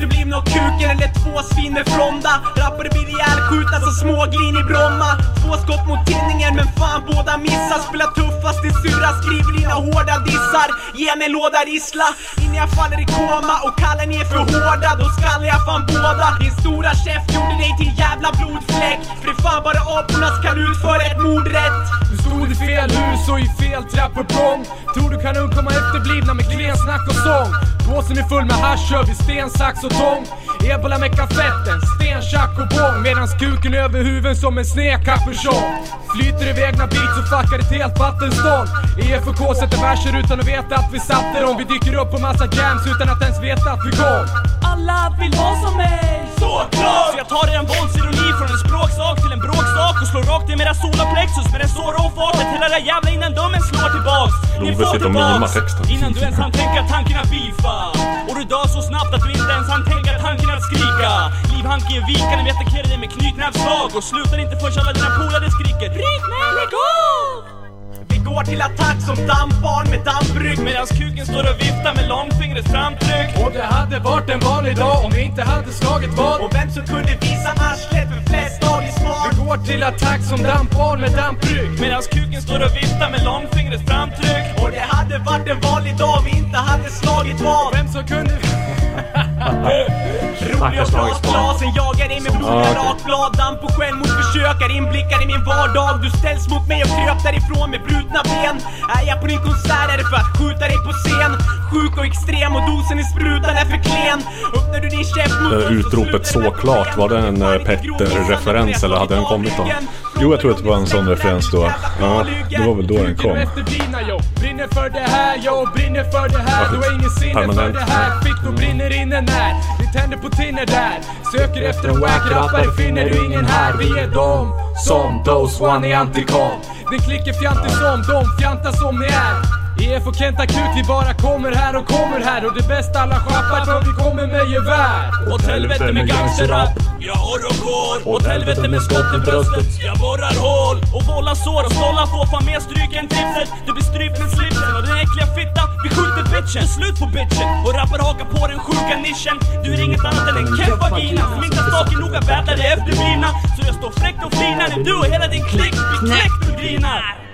Efterblivna och kuken eller två svin med fronda. Rappare blir ihjälskjutna som småglin i Bromma. Två skott mot tinningen men fan båda missar. Spelar tuffast i sura skriver dina hårda dissar. Ge mig en låda rissla. Innan jag faller i koma och kallar ni är för hårda Då skallar jag fan båda. Din stora chef gjorde dig till jävla blodfläck. För det är fan bara aporna som kan utföra ett mordrätt. Du stod i fel hus och i fel trappuppgång Tror du kan undkomma efterblivna med klen snack och sång? Påsen är full med hasch, kör vi sten, sax och tång Ebola med kafetten, sten, tjack och bång Medans kuken över huven som en sned kapuschong Flyter iväg när beats och fuckar ett helt vattenstånd. EFK sätter verser utan att veta att vi satte dem. Vi dyker upp på massa jams utan att ens veta att vi kom. Alla vill vara som mig. Såklart! Så jag tar er en våldsironi från en språksak till en bråksak och slår rakt i med era solarplexus med en så rå fart att hela era jävla innan dömen slår tillbaks. Ni får och tillbaks. innan du ens hann tänka tanken att beefa Och du dör så snabbt att du inte ens hann tänka tanken att skrika. Livhanken ger vika när vi attackerar dig med knytnävsslag och slutar inte förrän alla dina polare skriker Bryt mig, lägg av! Går till attack som dampbarn med dammbrygg Medans kuken står och viftar med långfingrets framtryck. Och det hade varit en vanlig dag om vi inte hade slagit vad? Och vem som kunde visa arslet för flest daglig smak Vi går till attack som dampbarn med damprygg Medans kuken står och viftar med långfingrets framtryck. Och det hade varit en vanlig dag om vi inte hade slagit vad? Vem som kunde... Roliga pratglasen jagar dig med blodiga rakblad Damp och självmordsförsökar inblickar i min vardag. Du ställs mot mig och kröp därifrån med brutna ben. Är jag på din konsert är det för att skjuta dig på scen. Sjuk och extrem och dosen i sprutan är för klen. Öppnar du din käft mot så utropet såklart, var det en eh, Petter-referens eller hade den kommit då? Jo, jag tror att det var en sån referens då. Ja, det var väl då den kom. Brinner för det här yo, brinner för det här Du har ingen sinne för Permanent. det här Fick då brinner inne när Vi tänder på tinner där. Söker efter en wack-rappare finner du ingen här. Vi är dom som Dose One i Anticon. Den klicker fjantig som de fjantar som ni är EF och Kent Akut, vi bara kommer här och kommer här. Och det bästa alla schappar för vi kommer med gevär. Åt helvete med gangsterrap, jag har rockår Åt helvete med skott i bröstet, jag borrar hål Och vållar sår. Och stollar får fan mer stryk än tipset Du blir strypt med slipsen och din äckliga fitta. Vi skjuter bitchen, slut på bitchen. Och rappar hakar på den sjuka nischen. Du är inget annat än en keff vagina Som inte har staken noga vädrar det efterblivna Så jag står fräckt och flinar när du och hela din klick blir knäckt och grinar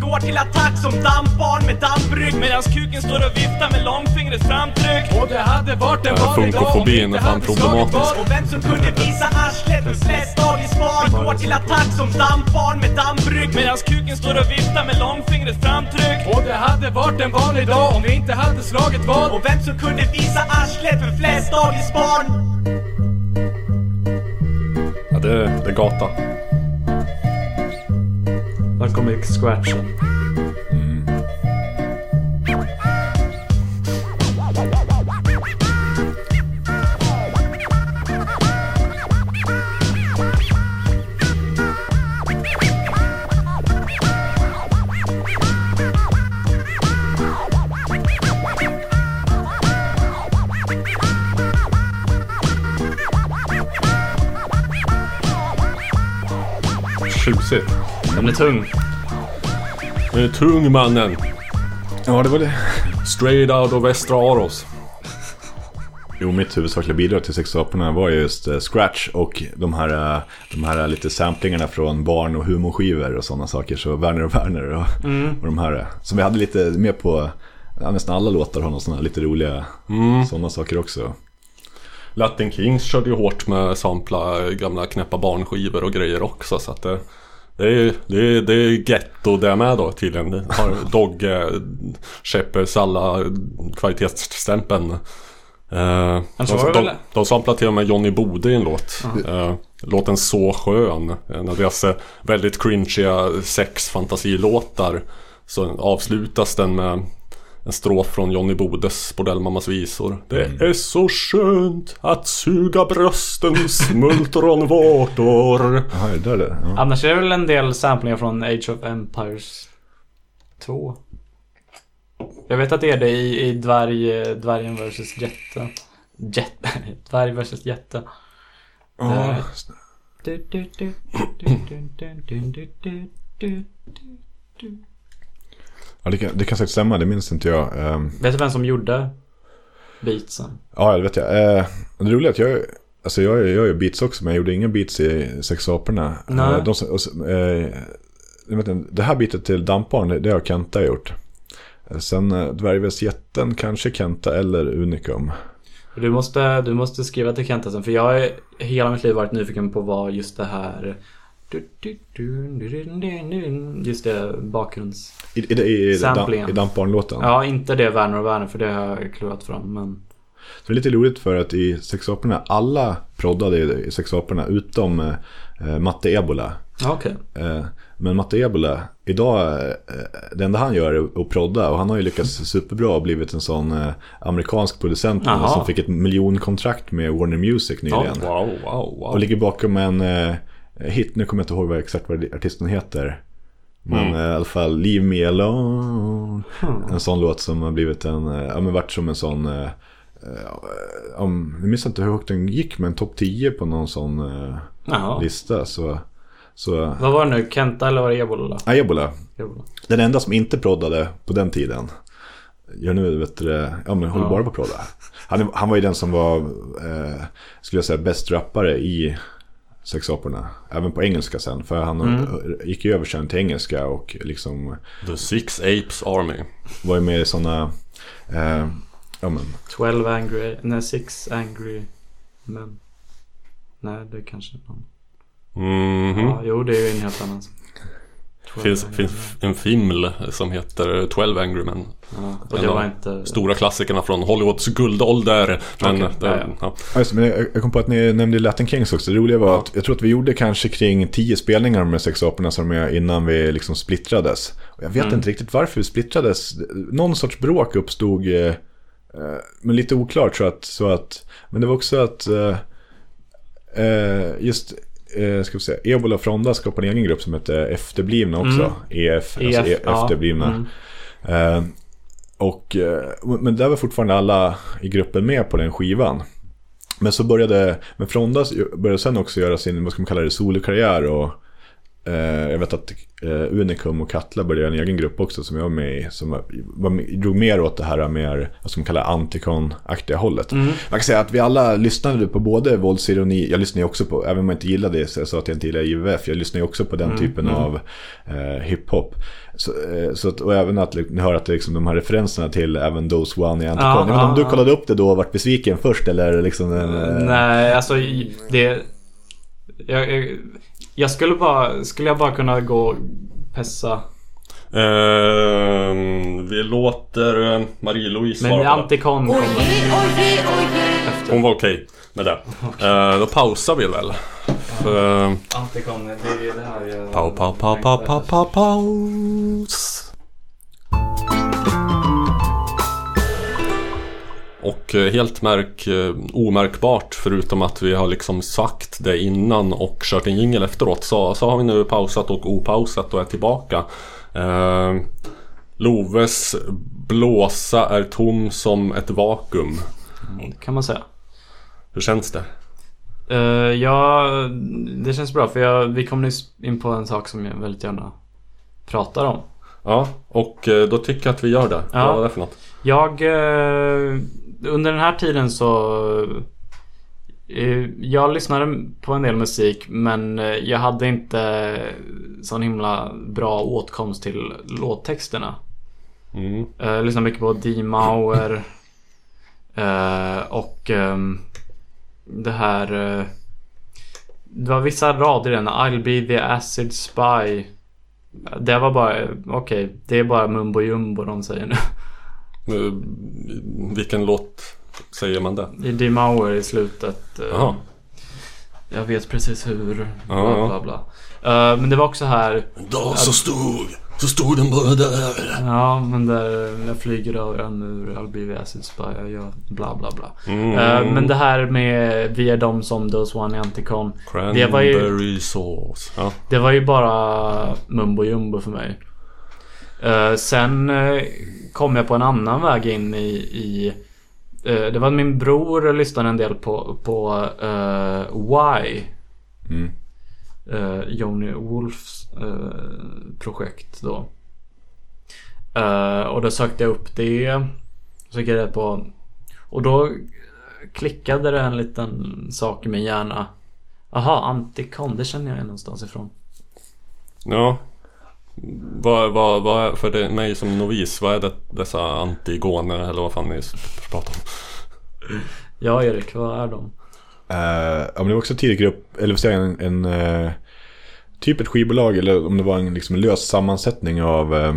går till attack som dampbarn med dammbrygg Medans kuken står och viftar med långfingrets framtryck. Och det hade varit en vanlig dag om vi inte hade slagit vad Och vem som kunde visa arslet med flest daglig svar Går till attack som dampbarn med dammbrygg Medans kuken står och viftar med långfingrets framtryck. Och det hade varit en vanlig dag om vi inte hade slagit vad Och vem som kunde visa arslet för flest daglig barn. Ja, det, det är gata. comic scratch. Den är tung. Det är tung mannen. Ja, det var det. Straight out of Västra Aros. Jo, mitt huvudsakliga bidrag till sexaporna var just eh, Scratch och de här, eh, de här lite samplingarna från barn och humorskivor och sådana saker. Så Werner och Werner och, och de här. eh, Som vi hade lite med på, ja, nästan alla låtar har någon sådana lite roliga sådana saker också. Latin Kings körde ju hårt med sampla gamla knäppa barnskivor och grejer också så att det det är, det är, det är getto det med då tydligen. Har Dogge, Sheppers alla kvalitetsstämpeln. Eh, Men så de, de, de samplar till och med Johnny Bode i en låt. Eh, låten Så skön. En av deras eh, väldigt cringiga sexfantasilåtar. Så avslutas den med en strof från Johnny Bodes Bordellmammas visor. Det är så skönt att suga brösten smultronvårtor. Jaha, det där det? Ja. Annars är det väl en del samplingar från Age of Empires 2. Jag vet att det är det i, i dvärg, dvärgen vs jätte. Jätte. Dvärg vs jätte. Ja, Du, du, ja det, kan, det kan säkert stämma, det minns inte jag. Ehm, Vet du vem som gjorde beatsen? Ja, det vet jag. Eh, det roliga är att jag, alltså jag, jag gör beats också, men jag gjorde inga beats i Sexaporna. Nej. Eh, de, och, eh, vet inte, det här beatet till Dampbarn, det, det har Kenta gjort. Sen eh, Dvärgväsjätten, kanske Kenta eller Unicum. Du måste, du måste skriva till Kenta sen för jag har hela mitt liv varit nyfiken på vad just det här Just det bakgrunds... I, i, i, i, Samplingen. i Dampbarn-låten. Ja, inte det Werner och Werner för det har jag klurat fram men... Det är lite roligt för att i Sexaporna, alla proddade i Sexaporna utom eh, Matte Ebola. Okej. Eh, men Matte Ebola, idag, eh, det enda han gör är att prodda och han har ju lyckats superbra och blivit en sån eh, amerikansk producent som fick ett miljonkontrakt med Warner Music nyligen. Ja, wow, wow, wow. Och ligger bakom en eh, hit, nu kommer jag inte ihåg vad, exakt vad artisten heter. Men Mm. eh, i alla fall Leave Me Alone. Hmm. En sån låt som har blivit en, eh, ja men varit som en sån eh, eh, om, jag minns inte hur högt den gick men topp 10 på någon sån eh, lista. Så, så Vad var det nu? Kenta eller var det Ebola? ja, Ebola. Ebola. Den enda som inte proddade på den tiden. Gör nu, vet du, ja men håller Ja. bara på att prodda. Han, han var ju den som var, eh, skulle jag säga, bäst rappare i Sexaporna. Även på engelska sen. För han Mm. gick ju över sen till engelska och liksom The Six Apes Army. var ju med i sådana, eh, ja men, 12 angry... Nej, 6 angry men... Nej, det är kanske någon. Mhm. Ja, jo, det är ju en helt annan. 12 finns, finns en film som heter 12 Angry Men. Ja, och det En var av inte- Stora klassikerna från Hollywoods guldålder. Men Okej, det, ja, ja. Ja, just, det, men jag, kom på att ni nämnde Latin Kings också. Det roliga var att jag tror att vi gjorde kanske kring tio spelningar med Sexaporna som är innan vi liksom splittrades. Och jag vet Mm. inte riktigt varför vi splittrades. Någon sorts bråk uppstod, eh, eh, men lite oklart så att, så att men det var också att eh, eh, just eh, ska vi säga, Ebola och Fronda skapade en egen grupp som hette Efterblivna också. Mm. EF, EF, alltså e- ja. Efterblivna. Mm. Eh, och, eh, men där var fortfarande alla i gruppen med på den skivan. Men så började, men Fronda började sen också göra sin, vad ska man kalla det, solokarriär och jag vet att eh, Unicum och Katla började en egen grupp också som jag var med i. Som var, drog mer åt det här mer, vad ska man kalla Anticon-aktiga hållet. Mm. Man kan säga att vi alla lyssnade på både våldsironi, jag lyssnade också på, även om jag inte gillade det, så jag sa att jag inte gillade IVF, jag lyssnade också på den Mm, typen mm. av eh, hiphop. Så, eh, så att, och även att ni hör att det liksom de här referenserna till även Those One i Anticon. Ja, jag vet inte om du kollade upp det då och varit besviken först eller liksom en, eh, Nej, alltså det... Jag, jag, jag skulle bara... Skulle jag bara kunna gå och pessa? Ehm, vi låter eh, Marie-Louise Men svara på det. Antikon kommer... Hon var okej med det. Eh, då pausar vi väl. För, eh, Antikon, det är det här jag... Pau, pau, pau, pau, pau, pau, paus. Och eh, helt märk, eh, omärkbart förutom att vi har liksom sagt det innan och kört en jingle efteråt så, så har vi nu pausat och opausat och är tillbaka. Eh, Loves blåsa är tom som ett vakuum. Kan man säga. Hur känns det? Uh, ja, det känns bra för jag, vi kom nyss in på en sak som jag väldigt gärna pratar om. Ja, och då tycker jag att vi gör det. Ja. Vad var det för något? Jag... eh, under den här tiden så... eh, jag lyssnade på en del musik men eh, jag hade inte sån himla bra åtkomst till låttexterna. Mm. Eh, Jag lyssnade mycket på D. Mauer. eh, och ehm, det här... eh, det var vissa rader i den. I'll be the acid spy. Det var bara, okej, det är bara mumbo jumbo de säger nu. Eh, Vilken låt säger man det? I D. Mauer i slutet. eh, Jaha. Jag vet precis hur. Bla, bla, bla. Eh, men det var också här. En dag så stod, så stod den bara där. Ja, men där jag flyger över en mur, I'll be the acid spy, jag gör bla bla bla. Mm. Men det här med vi är de som Those One i Anticon. Det var ju, Cranberry sauce. Ja. det var ju bara mumbo jumbo för mig. Sen kom jag på en annan väg in i, i eh, det var min bror lyssnade en del på, på eh, Why. Mm. Eh, Johnny Wolfs eh, projekt då. Och då sökte jag upp det. Så gick jag på. Och då klickade det en liten sak i min hjärna. Aha, Anticon, det känner jag någonstans ifrån. ja. Vad, vad, vad, för det, mig som novis, vad är det, dessa antigoner eller vad fan ni pratar om? Ja Erik, vad är de? Eh, ja, men det var också en tidig grupp, eller vad säger jag, en, en eh, typ ett skivbolag eller om det var en liksom, lös sammansättning av, eh,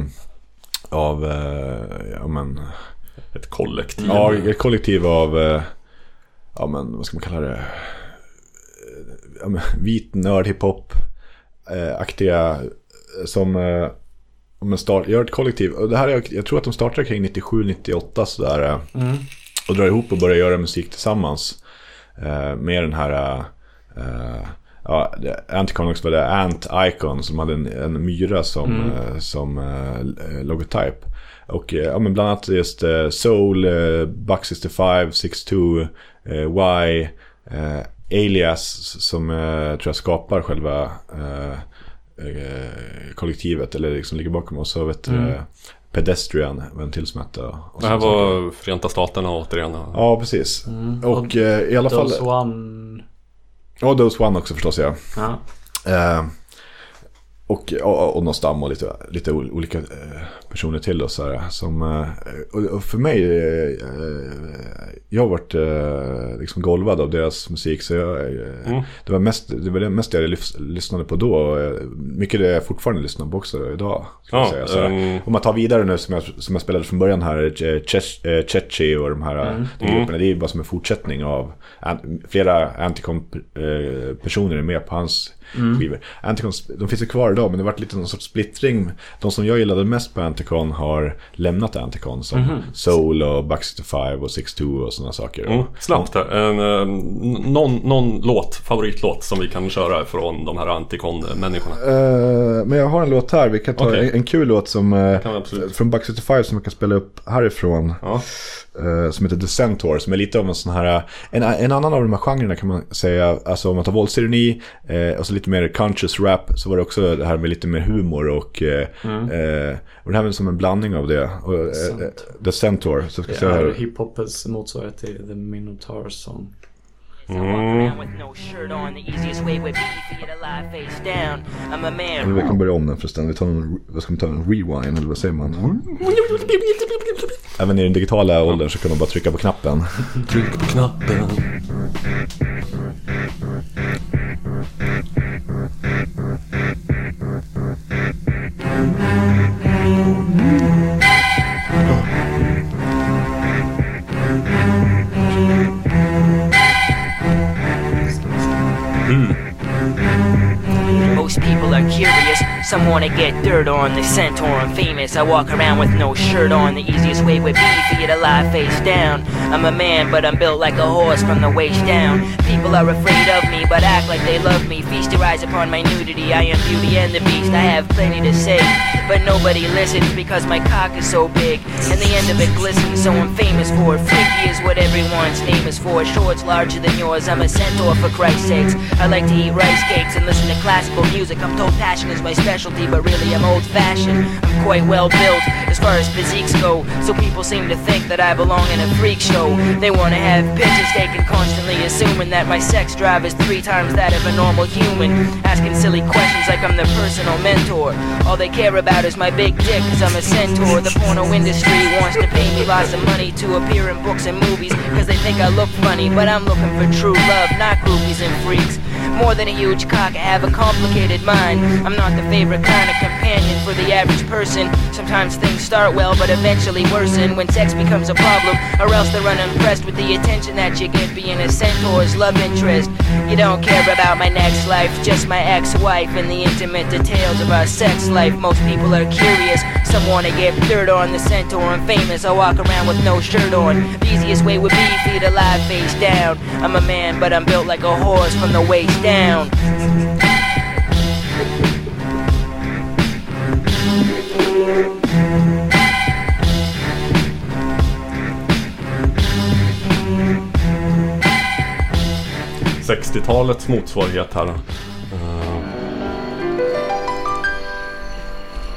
av eh, ja men, Ett kollektiv? ja, ett kollektiv av, ja men vad ska man kalla det, ja, men, vit nörd hiphop aktiga eh, som eh, om en start, gör ett kollektiv. Och det här är, jag tror att de startade kring 97-98 sådär. eh, Mm. Och drar ihop och börjar göra musik tillsammans. Eh, med den här... Eh, ja, det- Anticon också var det Ant Icon som hade en, en myra som, Mm. eh, som eh, logotyp. Och eh, ja, men bland annat just eh, Soul, eh, Buck 65, 62, eh, Y, eh, Alias som eh, tror jag skapar själva eh, eh, kollektivet eller liksom ligger bakom. Och så vet Mm. eh, Pedestrian var en till som hette. och Det här var Förenta Staterna återigen. Ja, precis. Mm. Och eh, i alla fall... Those One... Ja, Dose One också förstås ja. Ja. Eh, och, och, och Nostam och lite, lite ol- olika eh, personer till och så här, som, eh, och, för mig, eh, jag har varit eh, liksom golvad av deras musik så jag, eh, Mm. det var mest det var det mest jag lys- lyssnade på då. och, eh, Mycket det jag fortfarande lyssnar på också idag. Ska Ja, jag säga. Så ehm. Om man tar vidare nu som jag, som jag spelade från början här, eh, Chech- eh, Chechi och de här Mm. de grupperna. Det är ju bara som en fortsättning av flera Anticon-personer är med på hans Mm. skivor. Anticon, de finns ju kvar idag men det har varit lite någon sorts splittring. De som jag gillade mest på Anticon har lämnat Anticon som Mhm. Soul och Buck 65 och 62 och sådana saker. Mm, snabbt här. En, eh, någon, någon låt, favoritlåt som vi kan köra från de här Anticon-människorna. Eh, men jag har en låt här, vi kan ta Okej. en, en kul låt som, absolut. från Buck 65 som jag kan spela upp härifrån. Ja. eh, som heter The Centaur, som är lite av en sån här, en, en annan av de här genrerna kan man säga, alltså om man tar våldsironi eh, och så lite mer conscious rap, så var det också det här med lite mer humor och, eh, Mm. eh, och det här är som en blandning av det. Och, eh, The Centaur, så ska jag Det säga är här. hiphopens motsvarighet till The Minotaur Song. Mm. Eller vi kan börja om den förresten. Vi tar en, vad ska man ta, en rewind eller vad säger man? Även i den digitala åldern så kan man bara trycka på knappen. Tryck på knappen. Hmm. Most people are curious. Some wanna get dirt on the centaur. I'm famous. I walk around with no shirt on. The easiest way would be for you to lie face down. I'm a man, but I'm built like a horse from the waist down. People are afraid of me, but act like they love me. Feast your eyes upon my nudity. I am beauty and the beast. I have plenty to say, but nobody listens because my cock is so big. And the end of it glistens, so I'm famous for it. Freaky is what everyone's name is for. It's larger than yours. I'm a centaur for Christ's sakes. I like to eat rice cakes and listen to classical music. I'm told passion is my specialty, but really I'm old fashioned. I'm quite well built as far as physiques go. So people seem to think that I belong in a freak show. They wanna have pictures taken constantly, assuming that my sex drive is three times that of a normal human. Asking silly questions like I'm their personal mentor. All they care about is my big dick, cause I'm a centaur. The porno industry wants to pay me lots of money to appear in books and movies, cause they think I look funny. But I'm looking for true love, not groupies and freaks. More than a huge cock, I have a complicated mind. I'm not the favorite kind of companion for the average person. Sometimes things start well, but eventually worsen when sex becomes a problem, or else they're unimpressed with the attention that you get being a centaur's love interest. You don't care about my next life, just my ex-wife and the intimate details of our sex life. Most people are curious, some wanna get dirt on the centaur. I'm famous, I walk around with no shirt on. The easiest way would be for you to lie face down. I'm a man, but I'm built like a horse from the waist down. 60-talets motsvarighet här.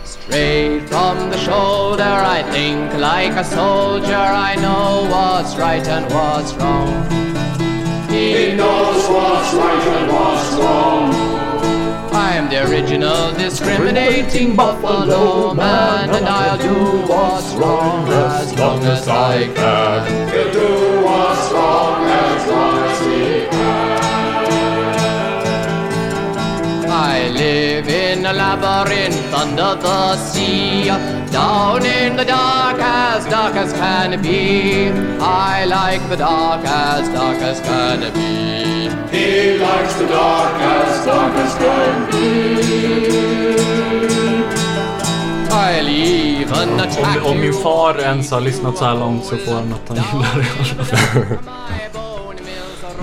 Straight from the shoulder, I think like a soldier. I know what's right and what's wrong. He knows what's right and what's wrong. I am the original discriminating Buffalo man, and I'll do what's wrong as long as I can. He'll do what's wrong as long as live in a labyrinth under the sea, down in the dark as dark as can be. I like the dark as dark as can be. He likes the dark as dark as can be. Om, om min far ens har lyssnat så här långt så får han att han gillar det.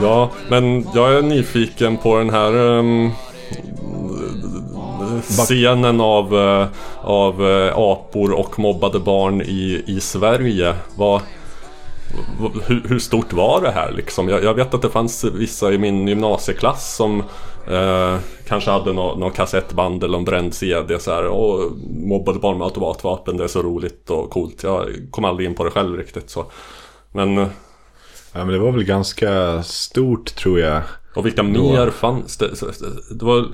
Ja, men jag är nyfiken på den här ehm, scenen av, eh, av eh, apor och mobbade barn i, i Sverige. Vad- hur, hur stort var det här liksom? Jag, jag vet att det fanns vissa i min gymnasieklass som eh, kanske hade någon nå kassettband eller en bränd CD så här, och mobbade barn med automatvapen, det är så roligt och coolt. Jag kom aldrig in på det själv riktigt så. Men eh, Ja, men det var väl ganska stort tror jag. Och vilka Då. mer fanns det? Det var...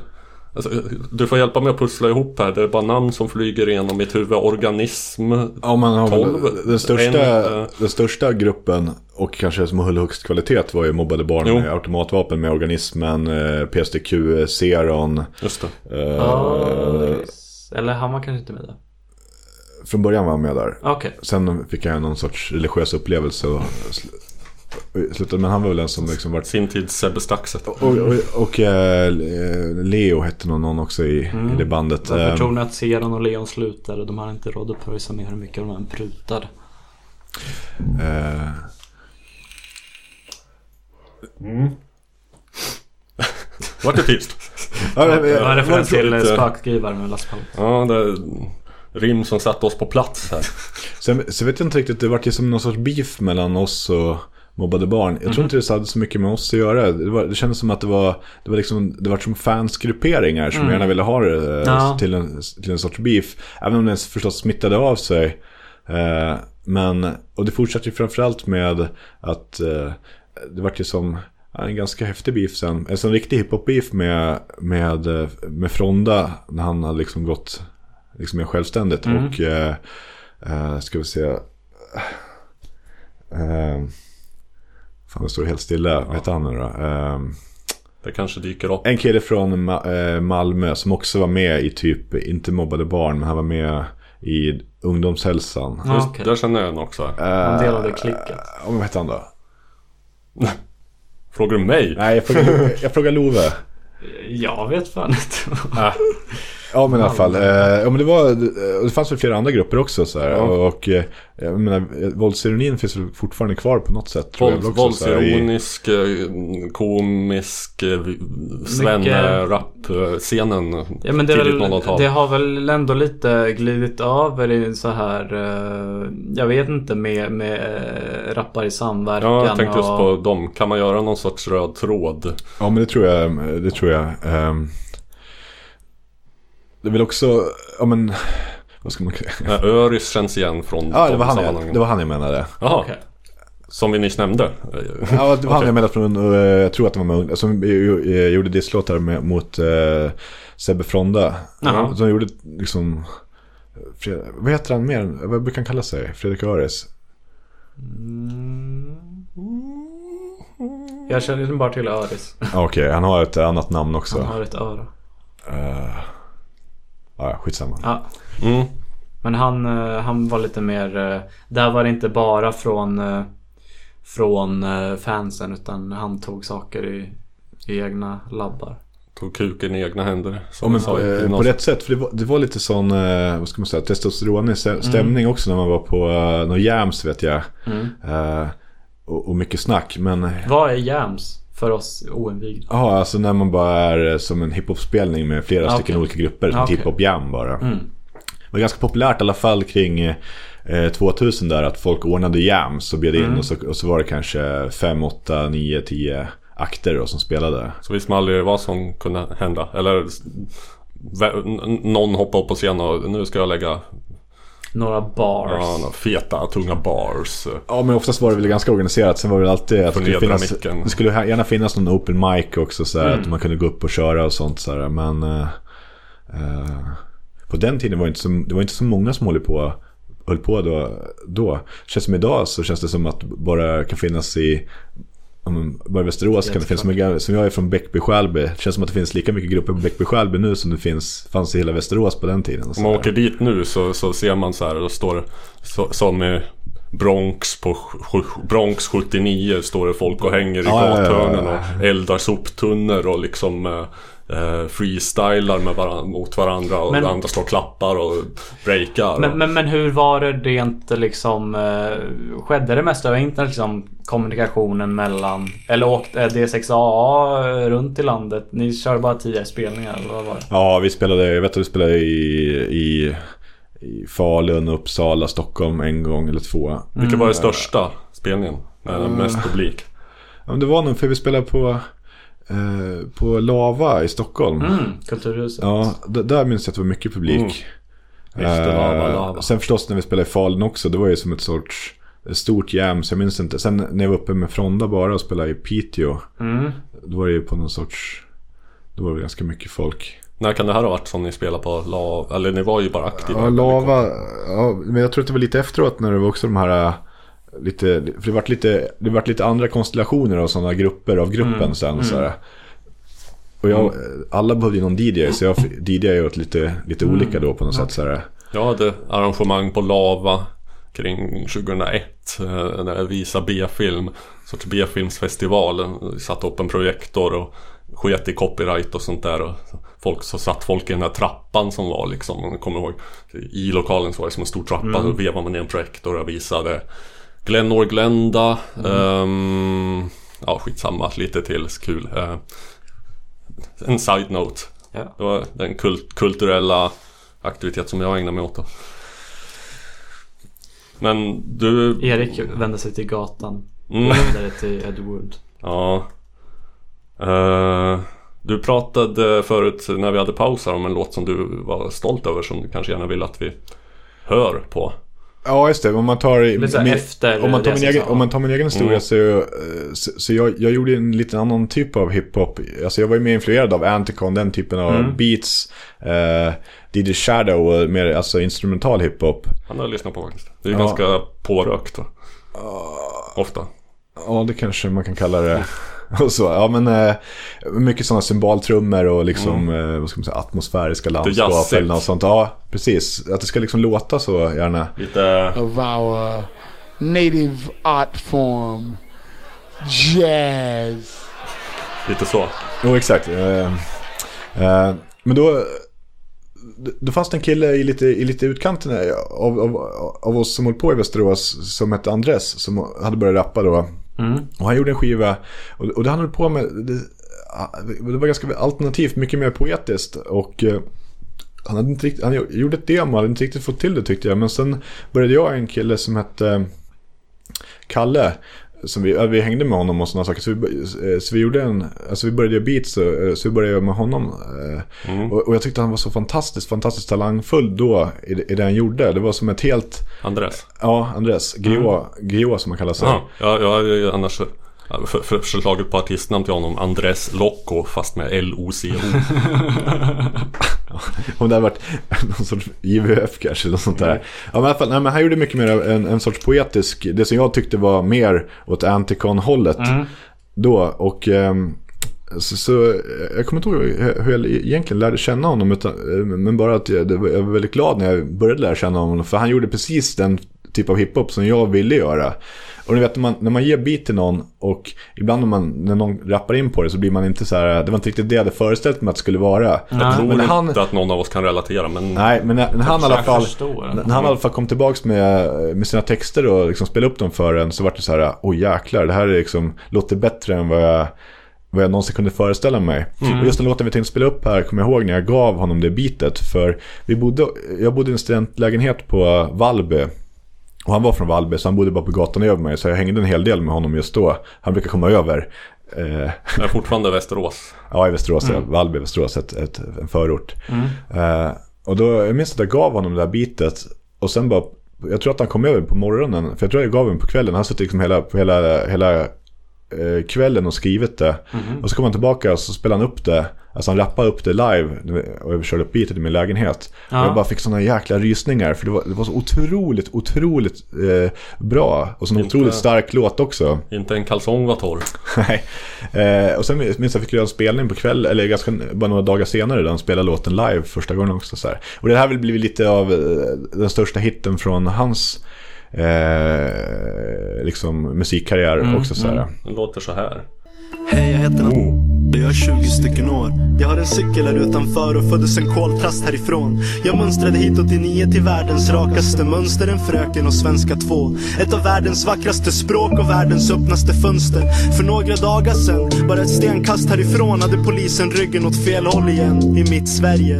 Alltså, du får hjälpa mig att pussla ihop här. Det är bara namn som flyger igenom mitt huvud. Organism. Ja, man har väl, 12, den, största, en, eh, den största gruppen och kanske som höll högst kvalitet var ju mobbade barn Jo. med automatvapen med organismen, eh, PSTQ, Zeron. Just det. Eller han var kanske inte med där. Från början var han med där. Okej. Sen fick han någon sorts religiös upplevelse och slutade, men han var väl den som liksom varit... Sin tids Sebbe Staxet. Och, och, och eh, Leo hette någon, någon också i, i det bandet. Varför Eh, tror ni att Seran och Leon slutade? De hade inte råd att pröjsa mer hur mycket de än prutade. eh, Vart det tyst? Ja, men- Det var en referens till lite- spökskrivare med Lasse Palme. Ja, det rim som satte oss på plats här. Sen, så vet jag inte riktigt, det vart ju som någon sorts beef mellan oss och mobbade barn. Jag tror Mhm. inte det hade så mycket med oss att göra. Det, var, det kändes som att det var, det var liksom, det var som fansgrupperingar som Mm. gärna ville ha det eh, Ja. till, en, till en sorts beef. Även om det förstås smittade av sig. Eh, men, och det fortsatte ju framförallt med att eh, det vart ju som en ganska häftig beef sen. En sån riktig hiphop-beef med, med, eh, med Fronda när han hade liksom gått liksom mer självständigt. Mm. Och eh, eh, ska vi se. Eh, det står helt stilla. Vad heter han nu då? Eh, Det kanske dyker upp. en kille från Ma- eh, Malmö som också var med i typ, inte mobbade barn, men han var med i ungdomshälsan. Ja, Just, okej. Där känner jag en också. En del av det klicket. Ja, men vad hette han då? Frågar du mig? Nej, jag frågar, jag frågar Love. Jag vet fan inte. Ja men i alla fall. Eh, ja, men det, var, det fanns väl flera andra grupper också. Så här, Ja. Och eh, jag menar, våldsironin finns väl fortfarande kvar på något sätt. tror jag Våld, också, så här, i- våldsironisk, eh, komisk, eh, svenne-rap-scenen. Ja men det, är tidigt väl, 00-tal. det har väl ändå lite glidit över i så här eh, Jag vet inte med, med eh, rappar i samverkan Ja, jag tänkte just och- på dem. Kan man göra någon sorts röd tråd? Ja men det tror jag. Det tror jag. Ehm, det är väl också, ja men, vad ska man Ja, Öris känns igen från Ja, det de var, han jag, det var han jag menade. Jaha. Okej. Som vi nyss nämnde. Ja, det var han Okej. jag menade från, eh, jag tror att det var med, som ju- gjorde disslåtar med, mot uh, Sebbe Fronda. Jaha. Som gjorde liksom, Fred, vad heter han mer? Vad brukar han kalla sig? Fredrik Öres? Jag känner ju bara till Öris. Okej, han har ett annat namn också. Han har ett öra. Uh, ja, skitsamma. Ja. Mm. Men han, eh, han var lite mer eh, Där var det inte bara från eh, Från eh, fansen utan han tog saker i, i egna labbar. Tog kuken i egna händer. Ja, men sa eh, på rätt sätt. För det var, det var lite sån, eh, vad ska man säga, testosteronig stä- stämning också när man var på uh, någon jams vet jag. Mm. Eh, och, och mycket snack. Men Vad är jams? För oss oinvigda. ja, alltså när man bara är eh, som en hiphop-spelning med flera Ah, stycken olika grupper. Som Ah, okej. hiphop-jam bara. Mm. Det var ganska populärt i alla fall kring eh, 2000 där. Att folk ordnade jams och bjöd in. Mm. Och, så, och så var det kanske 5, 8, 9, 10 akter då, som spelade. Så visste man aldrig vad som kunde hända. Eller någon hoppade upp på scen och nu ska jag lägga Några bars. ja, några feta, tunga bars. Ja men oftast var det väl ganska organiserat. Sen var det väl alltid att det skulle, finnas, det skulle gärna finnas någon open mic också. Så här, Mm. Att man kunde gå upp och köra och sånt. Så här, men eh, Eh, på den tiden var det inte så, det var inte så många som höll på, höll på då. då. Känns som idag så känns det som att bara kan finnas i bara i Västerås kan det finnas mycket, som jag är från Bäckby Skälby. Det känns som att det finns lika mycket grupper på Bäckby Skälby nu som det finns, fanns i hela Västerås på den tiden. och Om man åker dit nu så, så ser man så här, då står så, som i Bronx på Bronx 79 står det folk och hänger i Ja, ja, ja, gathörnen ja. och eldar soptunnor och liksom eh, freestylar med varan, mot varandra och Men- andra står och klappar och breakar. Men, och, men, men hur var det rent liksom eh, Skedde det mest över internet liksom Kommunikationen mellan Eller åkte eh, D6AA runt i landet? Ni kör bara 10 spelningar eller vad var det? Ja, vi spelade, jag vet att vi spelade i, i, i Falun, Uppsala, Stockholm en gång eller två. Vilken var den största spelningen? Med Mm. mest publik? Ja, men det var nog för vi spelade på, eh, på Lava i Stockholm. Mm, Kulturhuset. Ja, där minns jag att det var mycket publik. Mm. Lava, Eh, Lava. Sen förstås när vi spelade i Falun också, det var ju som ett sorts stort jam, så jag minns inte. Sen när jag var uppe med Fronda bara och spelade i Piteå, Mm. då var det ju på någon sorts, då var det ganska mycket folk. När kan det här ha varit som ni spelade på LAV? Eller ni var ju bara aktiva. Ja, Lava, ja, men jag tror att det var lite efteråt när det var också de här äh, Lite, för det vart lite, det vart lite andra konstellationer av sådana grupper av gruppen Mm, sen. mm. Så. Och jag, alla behövde ju någon DJ, så jag DJ ju åt lite, lite Mm. olika då på något sätt. Så. Jag hade arrangemang på Lava kring 2001. eh, När jag visade B-film. Sorts B-filmsfestival. Jag Satte upp en projektor och sket i copyright och sånt där. Och folk, så satt folk i den här trappan som var liksom. Kommer ihåg. I lokalen så var det som en stor trappa. Mm. Då vevade man ner en projektor och visade Glenn Glenda. ehm, ja, skitsamma. Lite till. Kul. Eh, en side-note. Ja. Det var den kult- kulturella aktivitet som jag ägnar mig åt då. Men du... Erik vände sig till gatan. Mm. Vände till Edward. Ja. Eh, du pratade förut när vi hade paus här om en låt som du var stolt över som du kanske gärna vill att vi hör på. Ja, just det. Om man tar, Lite min, efter om man tar min egen, om man tar min egen historia Mm. så, eh, så, så jag, jag gjorde en liten annan typ av hiphop. Alltså jag var ju mer influerad av Anticon, den typen av Mm. beats. Eh, DJ Shadow och mer alltså instrumental hiphop. Han har jag lyssnat på faktiskt. Det är Ja. ganska pårökt. Ofta. Ja, det kanske man kan kalla det. Och så, ja men eh, mycket sådana symboltrummor och liksom, eh, vad ska man säga, atmosfäriska landskap eller något sånt. Ja, precis. Att det ska liksom låta så gärna. Lite... of our native art form, jazz. Lite så. Jo, exakt. Eh, eh, men då, då fanns det en kille i lite, i lite utkanten av, av, av oss som höll på i Västerås som hette Andres som hade börjat rappa då. Mm. Och han gjorde en skiva och, och det han höll på med, det, ah, det var ganska alternativt, mycket mer poetiskt och eh, han, hade inte riktigt, han gjorde ett demo, hade inte riktigt fått till det tyckte jag. Men sen började jag och en kille som hette eh, Kalle. Som vi, ja, vi hängde med honom och sådana saker. Så vi, eh, så vi gjorde en, alltså vi började göra beats så, eh, så vi började med honom. eh, Mm. Och, och jag tyckte han var så fantastiskt, fantastiskt talangfull då i, i det han gjorde. Det var som ett helt, Andres. ja Andres, Grio, Grio som han kallar sig. Ja, ja, ju annars ja, för, för, förslaget på artistnamn till honom Andres Loco fast med L-O-C-O. Om det hade varit någon sorts IVF kanske. Eller sånt där. Mm. Ja, men i alla fall, nej, men han gjorde mycket mer av en, en sorts poetisk, det som jag tyckte var mer åt Anticon-hållet. Mm. Då, och ehm, så, så, jag kommer inte ihåg hur jag egentligen lärde känna honom. Utan, eh, men bara att jag, det var, jag var väldigt glad när jag började lära känna honom. För han gjorde precis den typ av hiphop som jag ville göra. Och ni vet när man, när man ger beat till någon och ibland när, man, när någon rappar in på det så blir man inte så här, det var inte riktigt det jag hade föreställt mig att det skulle vara. Jag tror Men inte han- att någon av oss kan relatera men... Nej, men när, när han i alla fall, när han i alla fall kom tillbaks med, med sina texter och liksom spelade upp dem för en så var det så här, oj jäklar, det här är liksom, låter bättre än vad jag, vad jag någonsin kunde föreställa mig. Och just den låten vi tänkte spela upp här kommer jag ihåg när jag gav honom det bitet. För vi bodde, jag bodde i en studentlägenhet på Vallby. Och han var från Vallby så han bodde bara på gatan över mig. Så jag hängde en hel del med honom just då. Han brukar komma över. Eh, Jag är fortfarande Västerås. Ja, i Västerås. Vallby, Västerås, ett, ett, en förort. Eh, och då, jag minns att jag gav honom det där bitet. Och sen bara, jag tror att han kom över på morgonen. För jag tror jag gav honom på kvällen. Han suttit liksom hela, hela, hela kvällen och skrivit det. Mhm. Och så kom han tillbaka och så spelade han upp det. Alltså han rappade upp det live och jag körde upp beatet i min lägenhet. Ja. Och jag bara fick sådana jäkla rysningar för det var, det var så otroligt, otroligt eh, bra. Och så en Inte- otroligt stark låt också. Inte en kalsong var torr. Nej. Eh, och sen minns jag fick jag en spelning på kväll, eller ganska, bara några dagar senare där han spelade låten live första gången också. Så här. Och det här har väl blivit lite av eh, den största hitten från hans eh, liksom musikkarriär Mm, också. Så här. Den låter så här. Hej, jag heter Natt. Jag är 20 stycken år. Jag har en cykel här utanför och föddes en koltrast härifrån. Jag mönstrade hitåt i nio till världens rakaste mönster, en fröken och svenska två. Ett av världens vackraste språk och världens öppnaste fönster. För några dagar sedan, bara ett stenkast härifrån, hade polisen ryggen åt fel håll igen, i mitt Sverige.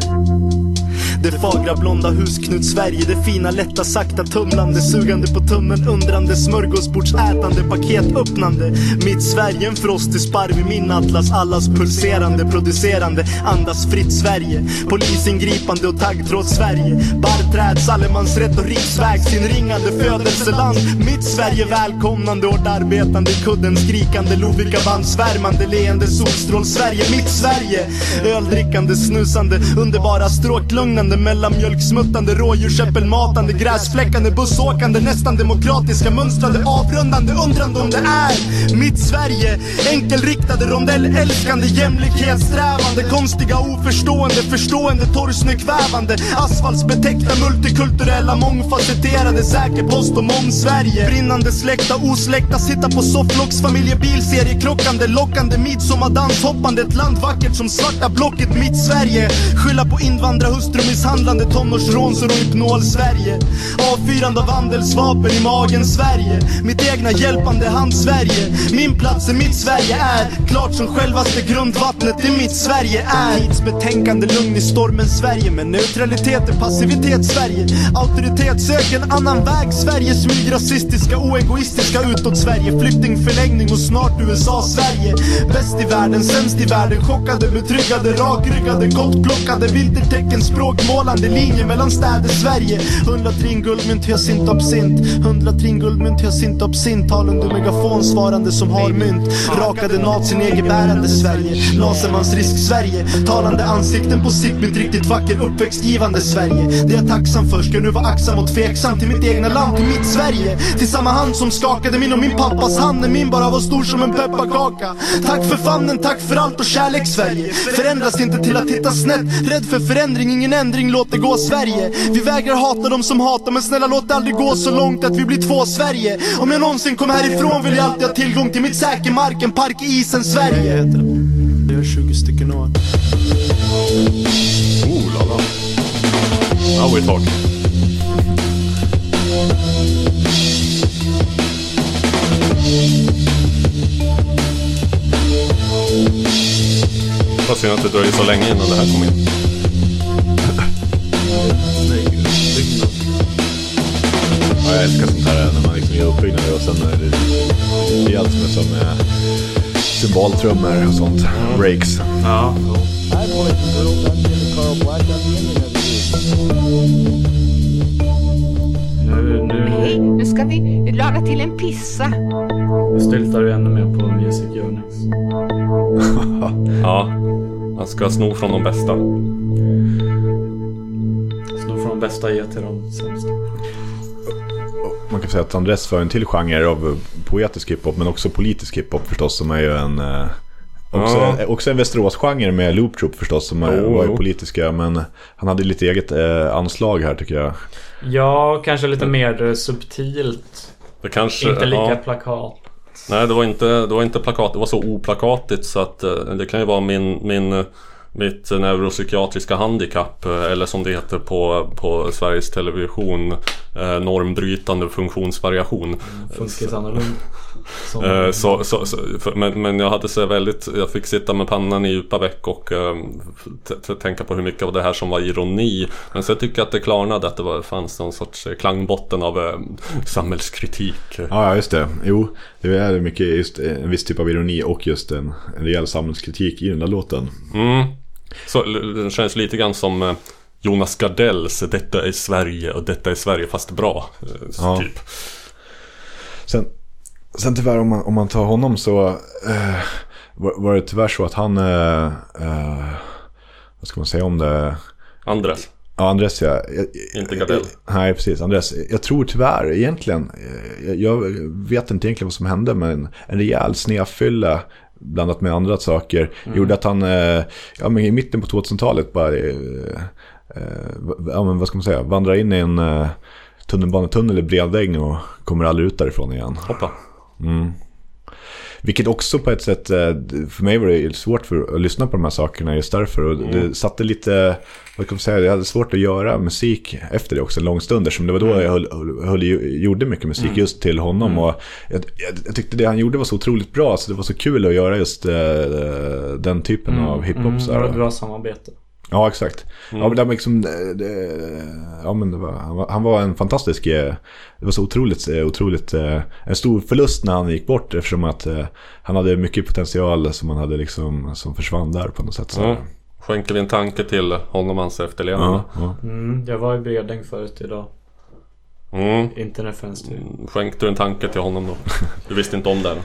Det fagra blonda husknut Sverige. Det fina lätta sakta tumlande Sugande på tummen undrande Smörgåsbordsätande paketöppnande Mitt Sverige en frostig sparv i min atlas Allas pulserande producerande Andas fritt Sverige. Polisingripande och taggtråd Sverige. Barrträds allemansrätt och riksvägsinringande födelseland. Mitt Sverige välkomnande Hårt arbetande i kudden skrikande Lovika band svärmande leende solstrål Sverige. Mitt Sverige Öldrickande snusande Underbara stråk lugnande mellanmjölksmuttande rådjursäppelmatande gräsfläckande bussåkande nästan demokratiska mönstrande avrundande undrande om det är mitt Sverige. Enkelriktade rondellälskande jämlikhetssträvande konstiga oförstående förstående torrsnökvävande asfaltsbetäckta multikulturella mångfacetterade säker post och moms-Sverige brinnande släckta osläckta sitta på sofflocks familjebil seriekrockande lockande midsommardans hoppande ett land vackert som svarta blocket mitt Sverige. Skylla på invandrarhustru misshandlande tonårsrån så Rohypnol Sverige avfyrande av andelsvapen i magen Sverige. Mitt egna hjälpande hand Sverige. Min plats i mitt Sverige är klart som självaste grundvattnet i mitt Sverige är. Tidsbetänkande lugn i stormen Sverige. Men neutralitet är passivitet Sverige. Auktoritet sök en annan väg Sverige. Smygrasistiska oegoistiska utåt Sverige. Flyktingförläggning och snart USA Sverige. Bäst i världen sämst i världen. Chockade betryggade rakryggade gottplockade. Vintertecken Målande linjer mellan städer Sverige. Hundratrin guldmynt hyacint absint hundratrin guldmynt hyacint absint tal under megafon svarande som har mynt. Rakade nazin egenbärande Sverige. Lasermans risk Sverige. Talande ansikten på sikt mitt riktigt vacker uppväxtgivande Sverige. Det är jag tacksam för ska nu vara aktsam och tveksam till mitt egna land till mitt Sverige. Till samma hand som skakade min och min pappas hand när min bara var stor som en pepparkaka. Tack för famnen tack för allt och kärlek Sverige. Förändras inte till att titta snett. Rädd för förändring ingen ändring låt det gå Sverige vi vägrar hata dem som hatar men snälla låt det aldrig gå så långt att vi blir två Sverige om jag någonsin kommer härifrån vill jag alltid ha tillgång till mitt säker mark en park i isen Sverige Jag är 20 stycken år Oh la la. Now we talk. Fast synd att det dröjer så länge innan det här kommer in. Älskar sånt här när man liksom gör uppbyggnader och sen är det, det är allt som är som eh, symboltrummor och sånt. Breaks. Ja. Nu, nu Hej, nu ska vi laga till en pizza. styltar du ännu mer på Music Unix. Ja, man ska sno från de bästa. Sno från de bästa ge till de sämsta. Man kan säga att Andres för en till genre av poetisk hiphop men också politisk hiphop förstås som är ju en... Eh, också, Ja. också en Västerås-genre med Loop Troop förstås som är, Jo, var ju politiska men han hade lite eget eh, anslag här tycker jag. Ja, kanske lite mer eh, subtilt. Det kanske... Inte lika ja. plakat. Nej, det var inte, det var inte plakat. Det var så oplakatigt så att eh, det kan ju vara min, min, mitt neuropsykiatriska handikapp eh, eller som det heter på, på Sveriges Television eh, normbrytande funktionsvariation. Som- Eh, Så, så, så, för, men, men jag hade så väldigt, jag fick sitta med pannan i djupa veck och eh, tänka på hur mycket av det här som var ironi. Men så tycker jag att det klarnade att det var, fanns någon sorts klangbotten av eh, samhällskritik. Ja, ja, just det. Jo, det är mycket just en viss typ av ironi och just en, en rejäl samhällskritik i den där låten. Mm. Så den känns lite grann som eh, Jonas Gardells Detta är Sverige och Detta är Sverige fast bra. eh, Ja. Typ. Sen, sen tyvärr om man, om man tar honom så eh, var, var det tyvärr så att han, eh, eh, vad ska man säga om det? Andres. Ja, Andres ja. Jag, Inte Gardell. Nej, precis. Andres. Jag tror tyvärr egentligen, eh, jag vet inte egentligen vad som hände, men en rejäl snedfylla blandat med andra saker Mm. gjorde att han eh, ja, men i mitten på 2000-talet bara, eh, eh, ja, men vad ska man säga, vandrar in i en tunnelbanetunnel i Bredäng och kommer aldrig ut därifrån igen. Hoppa. Mm. Vilket också på ett sätt, eh, för mig var det svårt för att lyssna på de här sakerna just därför. Och Mm. det satte lite, vad kan man säga, jag hade svårt att göra musik efter det också en lång stund. Eftersom det var då jag höll, höll, gjorde mycket musik Mm. just till honom. Mm. Och jag, jag, tyckte det han gjorde var så otroligt bra, så det var så kul att göra just eh, den typen av hiphop. Mm, det var ett bra samarbete. Ja, exakt. Mm. Ja, men det var liksom, det, det, ja, men det var, han, var, han var en fantastisk, eh, det var så otroligt, eh, otroligt, eh, en stor förlust när han gick bort eftersom att han hade mycket potential som han hade liksom, som försvann där på något sätt. Så. Ja. Skänker vi en tanke till honom och hans efterlevande. Ja, ja. Mm, jag var i Bredäng förut idag. Mm. Inte en referens till. Skänkte du en tanke till honom då? Du visste inte om det?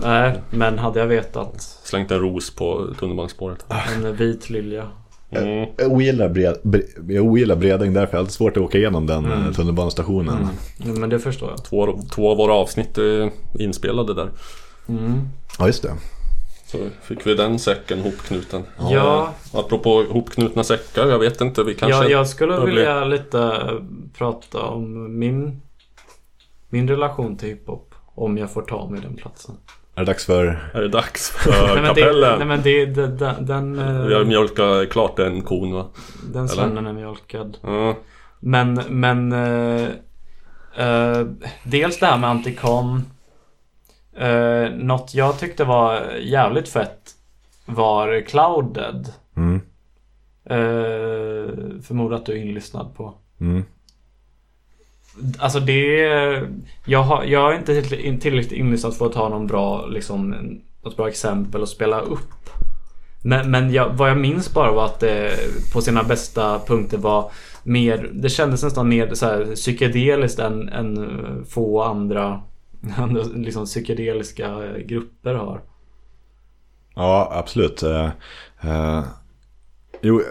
Nej, men hade jag vetat. Slängt en ros på tunnelbanespåret? En vit lilja. Mm. Jag ogillar, bred, bre, jag ogillar Bredäng därför jag har alltid svårt att åka igenom den Mm. mm. tunnelbanestationen. Mm. Ja, men det förstår jag. Två, två av våra avsnitt är inspelade där. Mm. Ja, just det. Så fick vi den säcken hopknuten. Ja. Apropå hopknutna säckar, jag vet inte, vi kanske... Ja, jag skulle bli- vilja lite prata om min, min relation till hiphop. Om jag får ta mig den platsen. Är det dags för... Är det dags för nej, men det, kapellen? nej men det, det, den, den, eh, Vi har mjölkat klart den kon va? den svennen är mjölkad. Ja. Men, men eh, eh, dels det här med antikon. Eh, något jag tyckte var jävligt fett var Clouded. Mm. Eh, förmodar att du är inlyssnad på. Mm. Alltså det jag, har, jag är inte tillräckligt inlyssnad för att ha någon bra, liksom, något bra exempel att spela upp. Men, men jag, vad jag minns bara var att det på sina bästa punkter var mer, det kändes nästan mer så här psykedeliskt än, än få andra, andra liksom psykedeliska grupper har. Ja, absolut. Uh, uh, jo,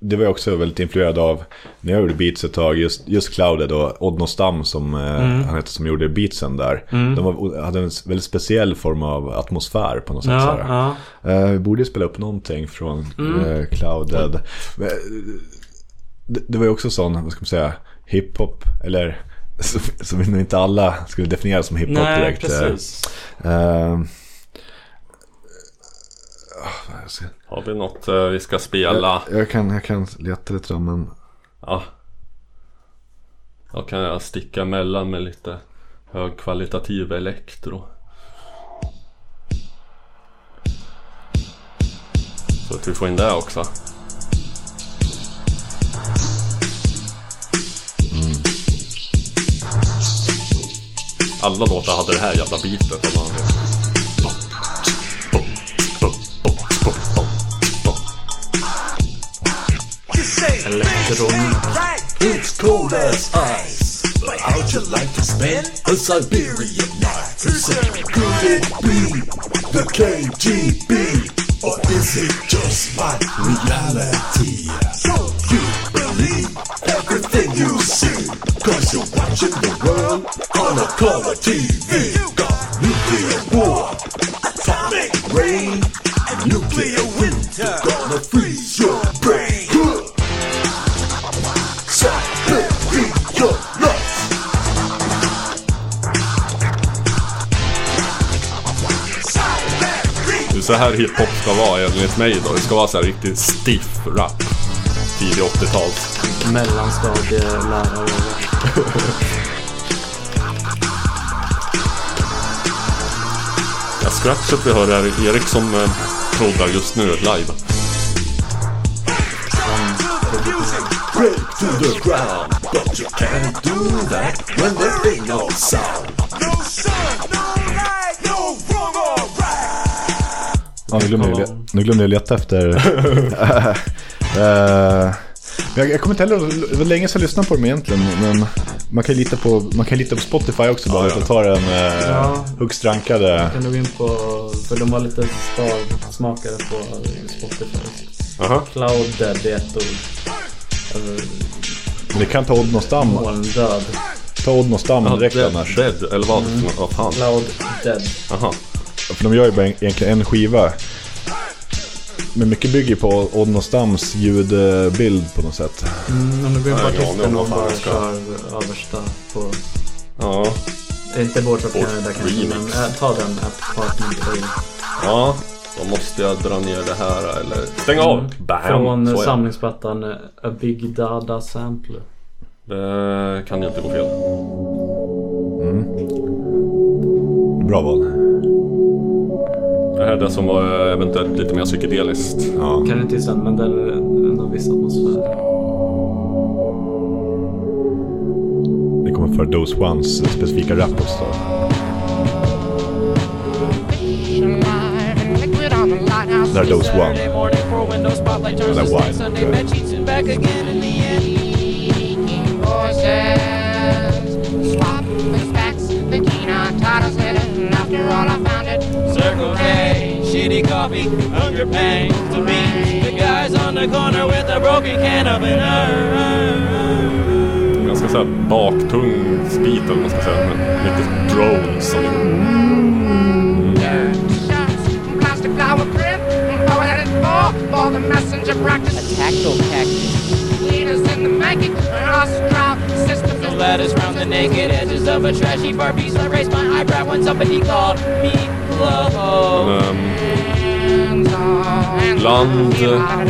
det var jag också väldigt influerad av när jag gjorde beats ett tag. Just, just Clouded och Odd Stam som eh, Mm. han hette som gjorde beatsen där. Mm. De var, hade en väldigt speciell form av atmosfär på något sätt. Ja, ja. Eh, vi borde ju spela upp någonting från Mm. eh, Clouded. Men, eh, det, det var ju också sån, vad ska man säga, hiphop. Eller som, som inte alla skulle definiera som hiphop direkt. precis. Ska- Har vi något eh, vi ska spela? jag, jag, kan, jag kan leta lite då, men... Ja. Jag kan jag sticka emellan med lite högkvalitativ elektro. Så att vi får in det också. Alla låtar hade det här jävla beatet. om man vet. Elektron. It's cold as ice. But how'd you like to spend a Siberian night? Could it be the KGB? Or is it just my reality? Don't you believe everything you see? Cause you're watching the world on a color TV. Så här hiphop ska vara enligt mig då. Det ska vara så här riktigt stiff rap. Tidig 80-tals. Mellanstadielärare. Ja, scratchet vi hör är Erik som eh, proddar just nu live. Break to the ground, but you can't do that when there ain't no sound. Ja, nu glömde, jag, nu glömde jag leta efter... Men jag, jag kommer inte heller... Det var länge sedan jag lyssnade på dem egentligen. Men man kan lita på, man kan lita på Spotify också bara. Ja, att ja. de tar en eh, Ja. högst rankade. Kan du gå in på, för de har lite sparsmakare på Spotify. Aha. Cloud Dead är ett ord. Det kan ta Odd Stam. molndöd. Ta Odd Stam Ja, direkt dead, annars. dead, eller vad? Mm. Vad fan? Cloud Dead. Aha. För de gör ju bara en- egentligen en skiva. Men mycket bygger på Odd Stams ljudbild på något sätt. Mm, om du går in på Nej, ja, artisten men och vad fan bara ska- kör översta på... Ja. Inte Boards of Board Canada kanske, Remix. men äh, ta den Apartment A. Ja. Då måste jag dra ner det här eller stänga av. Mm. Bam! Från det. samlingsplattan eh, A Big Dada Sampler. Det kan ju inte gå fel. Mm. Bra val. Det här är det som var eh, eventuellt lite mer psykedeliskt. Ja. Kan inte sen, men den är ändå en viss atmosfär. Det kommer för Those Ones specifika rap också. Där är Those One. Sunday bed sheets and back again in the end. Voices, swap the facts, the keen on titles hidden. After all, I found it. Circle K, shitty coffee, hunger pangs to me. The guys on the corner with a broken can of an Ganska såhär baktung speed eller vad man ska säga. Med Mycket drones och Plastic flower print, how had it for, for the messenger practice. A tactile cactus. Leaders in the making, us crowd, systems No lattice round the naked edges of a trashy bar piece. I raised my eyebrow when somebody called me low. Men, ehm, land,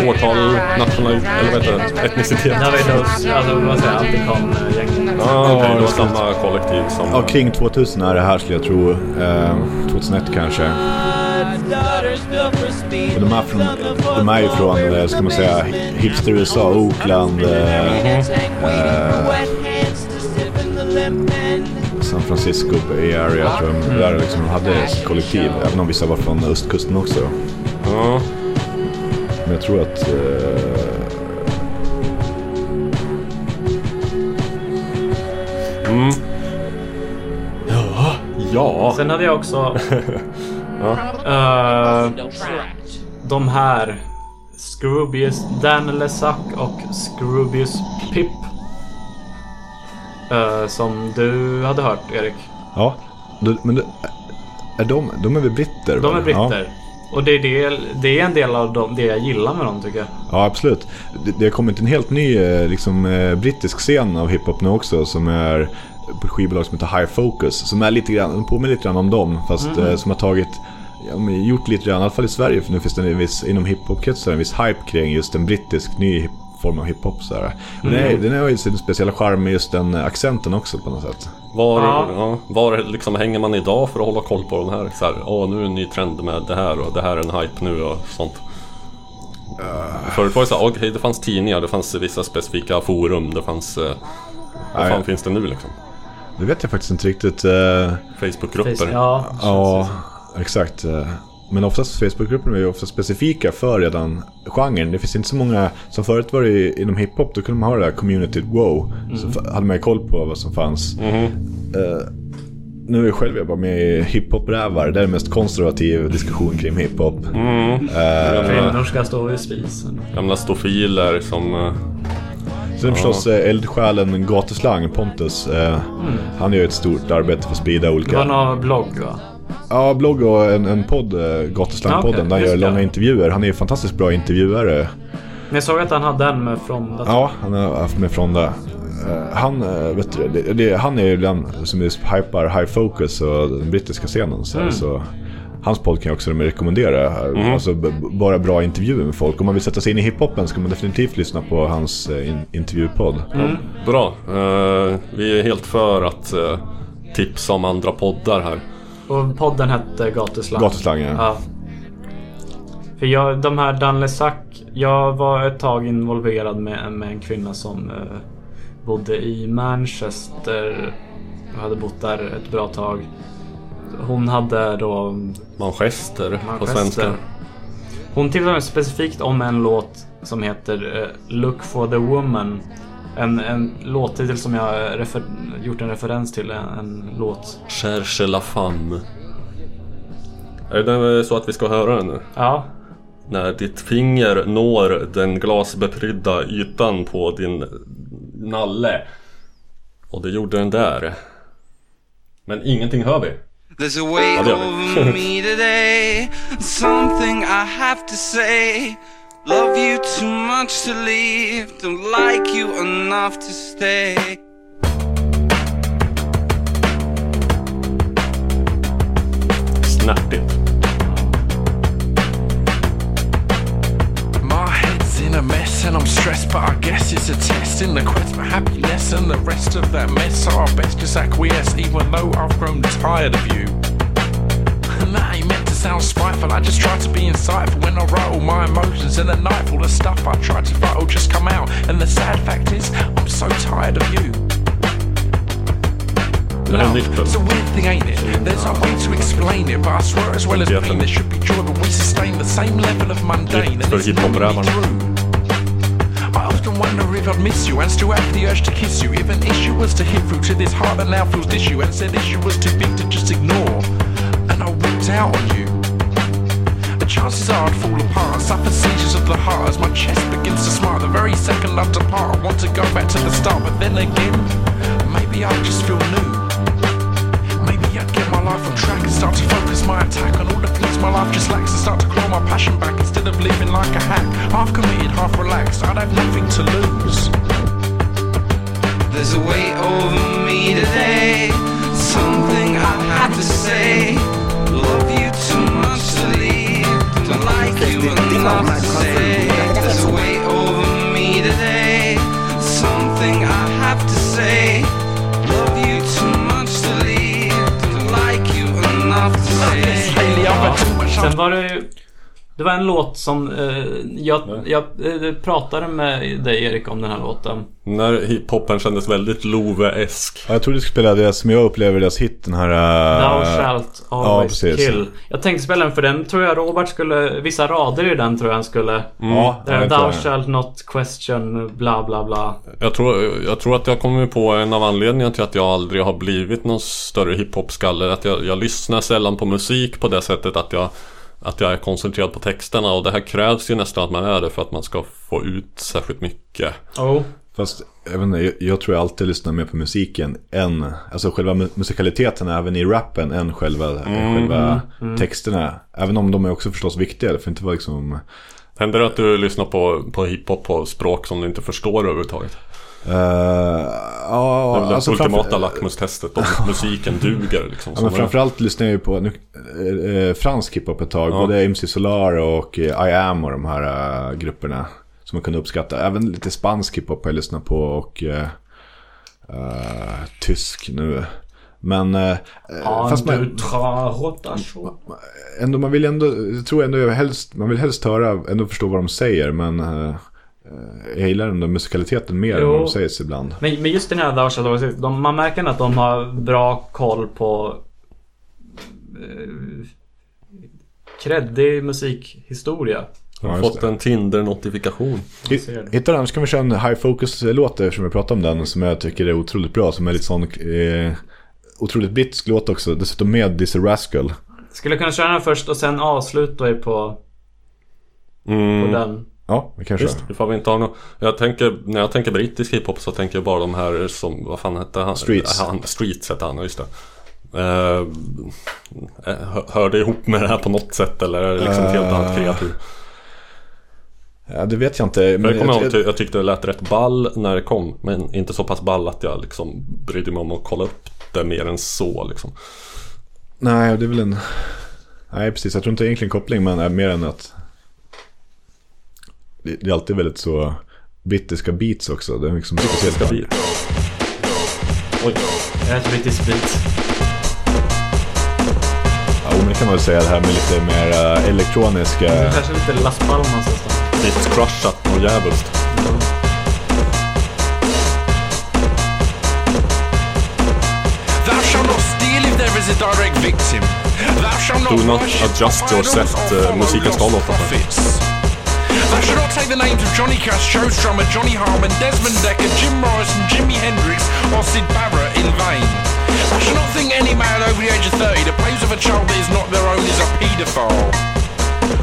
årtal, nationalitet, eller vad heter det? Etnicitet. Jag vet inte, alltså vad säger jag, Antikon-gänget. Ja, okej. det var just samma kollektiv som... Ja, kring 2000 är det här skulle jag tro. Eh, 2001 kanske. Och de är, från, de är ju från, eh, ska man säga, hipster USA, Oakland, eh, eh, San Francisco Bay Area tror jag. Där liksom de hade kollektiv, även om vissa var från östkusten också. Ja. Men jag tror att... Eh, Mm. Ja. Ja. Sen hade jag också... ja. eh, de här. Scroobius Dan Lesac och Scroobius Pip. Eh, som du hade hört Erik. ja, du, men du, är de, de är väl britter? De är britter. Och det är, det, det är en del av dem, det jag gillar med dem tycker jag. Ja, absolut. Det, det har kommit en helt ny eh, liksom, eh, brittisk scen av hiphop nu också som är på ett skivbolag som heter High Focus. Som är lite grann, påminner lite grann om dem fast eh, som har tagit Ja, men gjort lite grann, i alla fall i Sverige, för nu finns det en viss, inom hiphop-kretsar en viss hype kring just en brittisk ny form av hiphop. Så här. Mm. den, är, den har ju sin speciella charm med just den accenten också på något sätt. Var, Ja. ja. var liksom hänger man idag för att hålla koll på den här? Så här Åh, nu är en ny trend med det här och det här är en hype nu och sånt. Förut var det så här, okej det fanns tidningar, det fanns vissa specifika forum, det fanns... Eh, vad fan finns det nu liksom? Det vet jag faktiskt inte riktigt. Eh, Facebookgrupper? Face- ja, Ja, exakt. eh, Men oftast Facebookgrupperna är ju ofta specifika för redan genren. Det finns inte så många, som förut var det i- inom hiphop, då kunde man ha det där community wow. Så Mm. f- hade man ju koll på vad som fanns. Mhm. Eh, nu är jag själv jag bara med i hiphop-rävar. Det är mest konservativ diskussion kring hiphop. Mm. Eh, Kvinnor ska stå i spisen. Gamla stofiler som... eh, Sen förstås eh, eldsjälen Gatuslang, Pontus. Eh, Han gör ett stort arbete för att sprida Det var olika... någon blogg va? Ja, blogg och en, en podd, eh, Gatuslang-podden. Okej, där han gör långa intervjuer. Han är ju fantastiskt bra intervjuare. Men jag såg att han hade en med Fronda. Ja, han har haft med från det. Eh, Han, eh, vet du, det, det, han är ju den som just hypar High Focus och den brittiska scenen. Så, Mm. så hans podd kan jag också rekommendera. Mhm. Alltså bara bra intervjuer med folk. Om man vill sätta sig in i hiphopen ska man definitivt lyssna på hans in, intervjupodd. Mm. Bra. Eh, vi är helt för att eh, tipsa om andra poddar här. Och podden hette Gatuslang. Gatuslang, ja. ja. För jag, de här Dan Lesac, jag var ett tag involverad med, med en kvinna som eh, bodde i Manchester. Jag hade bott där ett bra tag. Hon hade då... Manchester på Manchester. svenska. Hon tipsade specifikt om en låt som heter eh, Look for the woman. En, en låttitel som jag refer, gjort en referens till, en, en låt. Cherche la femme. Är det så att vi ska höra den nu? Ja. När ditt finger når den glasbeprydda ytan på din nalle. Och det gjorde den där. Men ingenting hör vi. There's a weight Ja, over me today. Something I have to say. Love you too much to leave. Don't like you enough to stay. Snärtigt. My head's in a mess and I'm stressed, but I guess it's a test in the quest for happiness. And the rest of that mess, so I best just acquiesce, even though I've grown tired of you. And that ain't meant to sound spiteful, I just try to be insightful when I write all my emotions. in the night, all the stuff I try to fight will just come out. And the sad fact is, I'm so tired of you. Det här är nytt It's a weird thing, ain't it? There's no way to explain it, but I swear as well as pain, there should be joy, but we sustain the same level of mundane. Nytt för hiphop-rävarna. I often wonder if I'd miss you and still have the urge to kiss you. If an issue was to hit through to this heart that now feels tissue and said issue was too big to just ignore, and I walked out on you. The chances are I'd fall apart, suffer seizures of the heart as my chest begins to smart. The very second I depart, I want to go back to the start, but then again, maybe I just feel new. Maybe I'd get my life on track and start to focus my attack on all the things my life just lacks and start to claw my passion back instead of living like a hack. Half committed, half relaxed, I'd have nothing to lose. There's a weight over me today. Something I have to say. Love you too much to leave. Don't like you enough to stay. There's a weight over me today. Something I have to say. Love you too much to leave. Don't like you enough to stay. Sen var det ju... Det var en låt som... Eh, jag jag eh, pratade med dig Erik om den här låten. När hiphopen kändes väldigt Love-esk. Ja, jag trodde du skulle spela det som jag upplever deras hit, den här... Thou Uh, shalt always kill. Jag tänkte spela den för den tror jag Robert skulle... Vissa rader i den tror jag han skulle... Mm. Ja, jag Thou det. shalt not question bla bla bla. Jag tror, jag tror att jag kommer på en av anledningarna till att jag aldrig har blivit någon större hiphop-skalle. Att jag, jag lyssnar sällan på musik på det sättet att jag, att jag är koncentrerad på texterna. Och det här krävs ju nästan att man är det för att man ska få ut särskilt mycket. Oh. Fast jag, inte, jag, jag tror jag alltid lyssnar mer på musiken än, alltså själva mu- musikaliteten även i rappen än själva, Mm, själva mm. texterna. Även om de är också förstås viktiga, det får inte vara liksom... Händer det att du lyssnar på, på hiphop på språk som du inte förstår överhuvudtaget? Uh, ja, det är väl alltså det ultimata framför- lackmustestet om musiken duger liksom. Ja, men framförallt lyssnar jag ju på nu, eh, eh, fransk hiphop ett tag. Ja. Både MC Solar och eh, I Am och de här eh, grupperna. Som man kunde uppskatta. Även lite spansk hiphop har jag lyssnat på och eh, eh, tysk nu. Men... eh, fast du, man, ändå, man vill ändå, jag tror ändå jag helst, man vill helst höra, ändå förstå vad de säger. Men eh, jag gillar ändå musikaliteten mer än Jo. vad de säger ibland. Men, men just den här kill, de, man märker att de har bra koll på... Eh, kreddig musikhistoria. Jag har fått en Tinder-notifikation. Hi- Hittar den så kan vi köra en High Focus-låt eftersom vi pratar om den som jag tycker är otroligt bra. Som är lite sån eh, otroligt brittisk låt också. Dessutom med Dizzy Rascal. Skulle kunna köra den först och sen avsluta er på, Mm. på den? Ja, vi kan Visst, ifall vi inte har något. Jag tänker, när jag tänker brittisk hiphop så tänker jag bara de här som, vad fan hette han? Streets. Han, Streets hette han, just det. Eh, hör- det ihop med det här på något sätt eller är det liksom ett helt Eh, annat kreatur? Ja, det vet jag inte. Men jag, kommer jag, ihåg, jag tyckte det lät rätt ball när det kom. Men inte så pass ball att jag liksom brydde mig om att kolla upp det mer än så liksom. nej, det är väl en... Nej, precis. Jag tror inte egentligen koppling, men är mer än att... Det, det är alltid väldigt så brittiska beats också. Det är liksom speciellt. Brittiska Oj. Jag heter Brittisk Beat. Ja, men det kan man väl säga det här med lite mer eh, elektroniska... Kanske lite Las Palmas nästan. Lite crushat och. Thou shalt not steal if there is a direct victim. I should not say the names of Johnny Cash, Joe drummer Johnny Harmon, Desmond Decker, Jim Morrison, Jimi Hendrix, or Sid Barrett in vain. I should not think any man over the age of 30 that plays with a child that is not their own is a paedophile.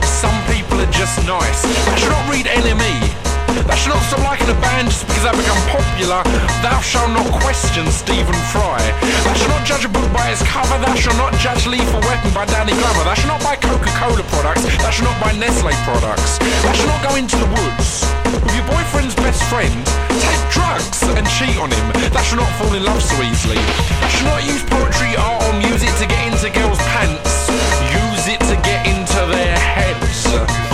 Some people are just nice. I should not read NME. That should not stop liking a band just because they've become popular. Thou shalt not question Stephen Fry. That should not judge a book by its cover. Thou shalt not judge Lethal Weapon by Danny Glover. That should not buy Coca-Cola products. That should not buy Nestle products. That should not go into the woods with your boyfriend's best friend. Take drugs and cheat on him. That should not fall in love so easily. That should not use poetry, art, or music to get into girls' pants. Use it to get into their heads.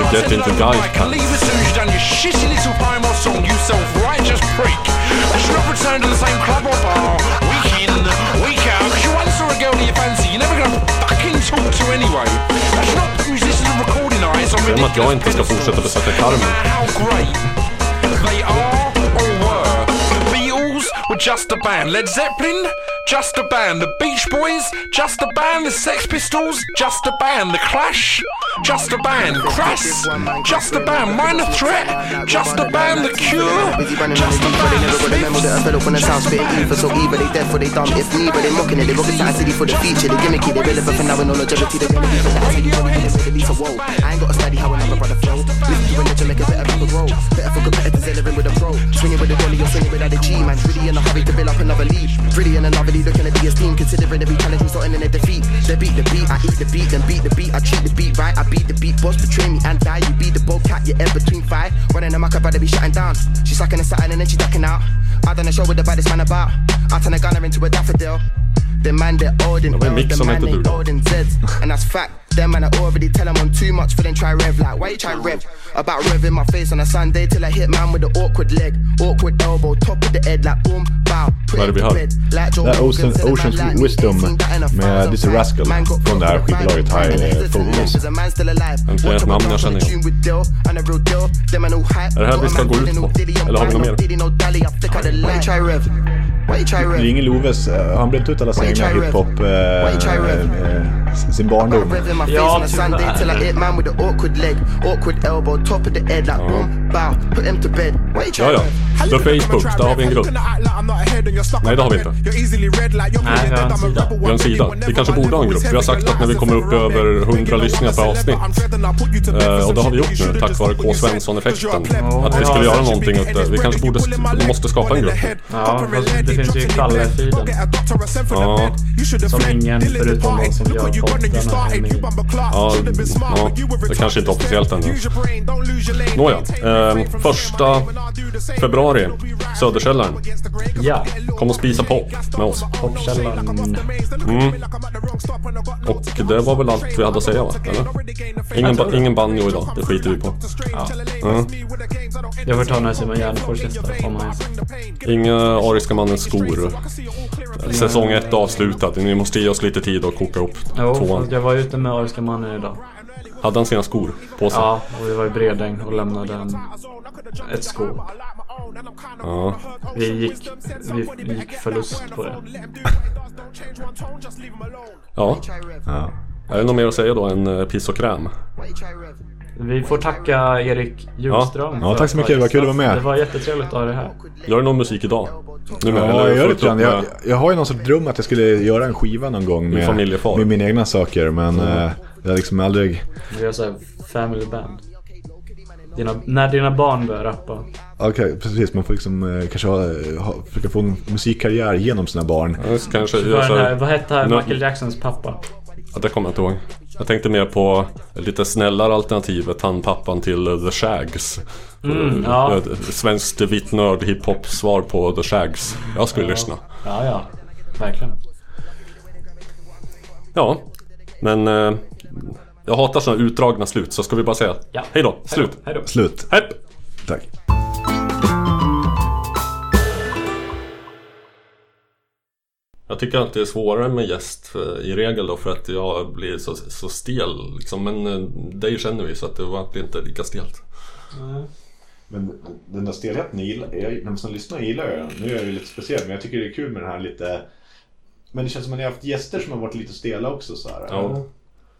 That should not get into pants. leave as soon as you've done your shitty little poem or song, you self-righteous prick. That should not return to the same club or bar, week in, week out, because you once saw a girl that you fancy, you're never gonna fucking talk to anyway. That should not put musicians and recording eyes on jag inte ska fortsätta besöka Carmen. how great they are or were. The Beatles were just a band. Led Zeppelin, just a band. The Beach Boys, just a band. The Sex Pistols, just a band. The Clash, just a band. Crass, just a band. Minor Threat, just a band. The Cure, just a band. The Remember that I fell up when the sound spit evil So evil, they dead for they dumb If me, but they mocking it They rocket science city for the feature They gimmicky, they relevant for now and no longevity They be for that Take it for the release of woe I ain't gotta study how another brother flow Listen to a legend, make a better people grow Better for competitors, delivering with a pro Swinging with the dolly, you're swinging without a G Man, really in a hurry to build up another lead Really in another lead, looking to be a team Considering every challenge, we starting in a defeat They beat the beat, I eat the beat Then beat the beat, I treat the beat right I beat the beat, boss betray me and die You be the boat cat, you're in between five. Running them, I could rather be shutting down. She's sucking a satin and then she ducking out. I done a show with the baddest man about. I turn a gunner into a daffodil the man en L's, mix the man ain't duga. old and that's fact, them man I already tell them on too much for them try rev Like why you try rev? About revving my face on a Sunday Till I hit man with the awkward leg Awkward elbow, top of the head like boom, bow Vad är det vi Joe Det är Ocean, Oceans Wisdom that med Dizzy. Rascal från det här skivbolaget High Focus. Äntligen ett namn jag känner igen. Är det här vi ska gå ut på? Eller har vi något mer? Diddy, no dally, I flick out the light. Why you try rev? Why you try Det är rev? ingen Loves, eh, han bränt ut alla sina egna hiphop, eh, eh, sin barndom. Ja, tyvärr. Ja, ja. The Facebook, där har vi en grupp. Nej, det har vi inte. Nej, vi har en sida. Vi har en sida. Vi kanske borde ha en grupp. Vi har sagt att när vi kommer upp över 100 lyssningar per avsnitt. Eh, och det har vi gjort nu tack vare K. Svensson-effekten. Att vi skulle göra någonting åt det. Vi kanske borde, måste skapa en grupp. Ja, finns ju Kalle-feeden. Ja, Som ingen förutom de som gör podden är med i. ja, ja, det kanske inte är officiellt ännu. Nåja, eh, första februari, Söderkällaren. Ja, Kom och spisa pop med oss. Popkällaren. Mm. Och det var väl allt vi hade att säga va? Eller? Ingen, ba- ingen banjo idag, det skiter vi på. Ja. Mm. Jag får ta när Simon Gärdenfors gästar. Om han Inga Ariska Mannens skor. Säsong ett avslutad. Ni måste ge oss lite tid att koka upp Jo, tvåan. jag var ute med Ariska mannen idag. Hade han sina skor på sig? Ja, och vi var i Bredäng och lämnade en, ett sko. Ja. Vi gick, vi gick förlust på det. Ja. Ja. Är det något mer att säga då än eh, piss och kräm? Vi får tacka Erik Ljungström. Ja, för tack så mycket. Det var kul att vara med. Det var jättetrevligt att ha det här. Gör du någon musik idag? Nu med, Ja, eller jag gör lite grann. Jag, jag har ju någon sorts dröm att jag skulle göra en skiva någon gång med, med mina egna saker. Men Mm. eh, jag har liksom aldrig... Vi gör såhär family band. Dina, när dina barn börjar rappa. Okej, precis. Man får liksom eh, kanske ha, ha, försöka få en musikkarriär genom sina barn. Ja, kanske här- vad hette Michael Jacksons pappa? Ja, det kommer jag inte ihåg. Jag tänkte mer på lite snällare alternativet, han pappan till eh, The Shags. Mm, ja. Ett Svenskt vitt nörd hiphop svar på The Shags. Jag skulle lyssna. Ja, ja. Verkligen. Ja, men eh, jag hatar sådana utdragna slut så ska vi bara säga Ja. hej då, slut. Hej då. Slut. Hej. Tack. Jag tycker att det är svårare med gäst eh, i regel då för att jag blir så, så stel liksom. Men eh, dig känner vi så att det var inte lika stelt. Men den där stelheten gillar jag, de som lyssnar gillar jag den. Nu är det lite speciellt men jag tycker det är kul med den här lite Men det känns som att ni har haft gäster som har varit lite stela också så här. Ja.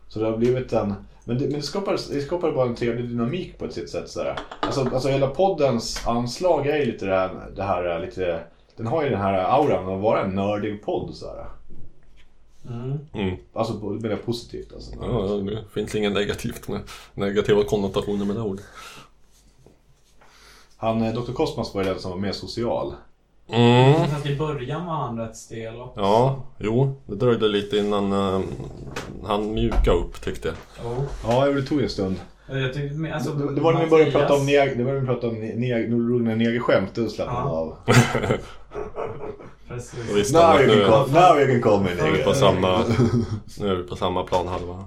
Så det har blivit en Men det, men det, skapar, det skapar bara en trevlig dynamik på ett sitt sätt så här. Alltså, alltså hela poddens anslag är ju lite det här, det här lite Den har ju den här auran av att vara en nördig podd så här. Mm. Mm. Alltså menar jag positivt alltså. Ja, det finns inget negativt med negativa konnotationer med det ordet. Han, eh, Dr. Cosmos var ju den som var mer social. Mm. Fast i början var han rätt stel också. Ja, jo, det dröjde lite innan eh, han mjuka upp tyckte jag. Jo. Ja, det tog en stund. Tyckte, alltså, Det, det var när vi började prata om, neg- det var när vi pratade om ne- neg- roliga negerskämt, då slappnade han av. Precis. Now you nu, can call, now you can call me nu är vi på samma, nu är vi på samma plan halva.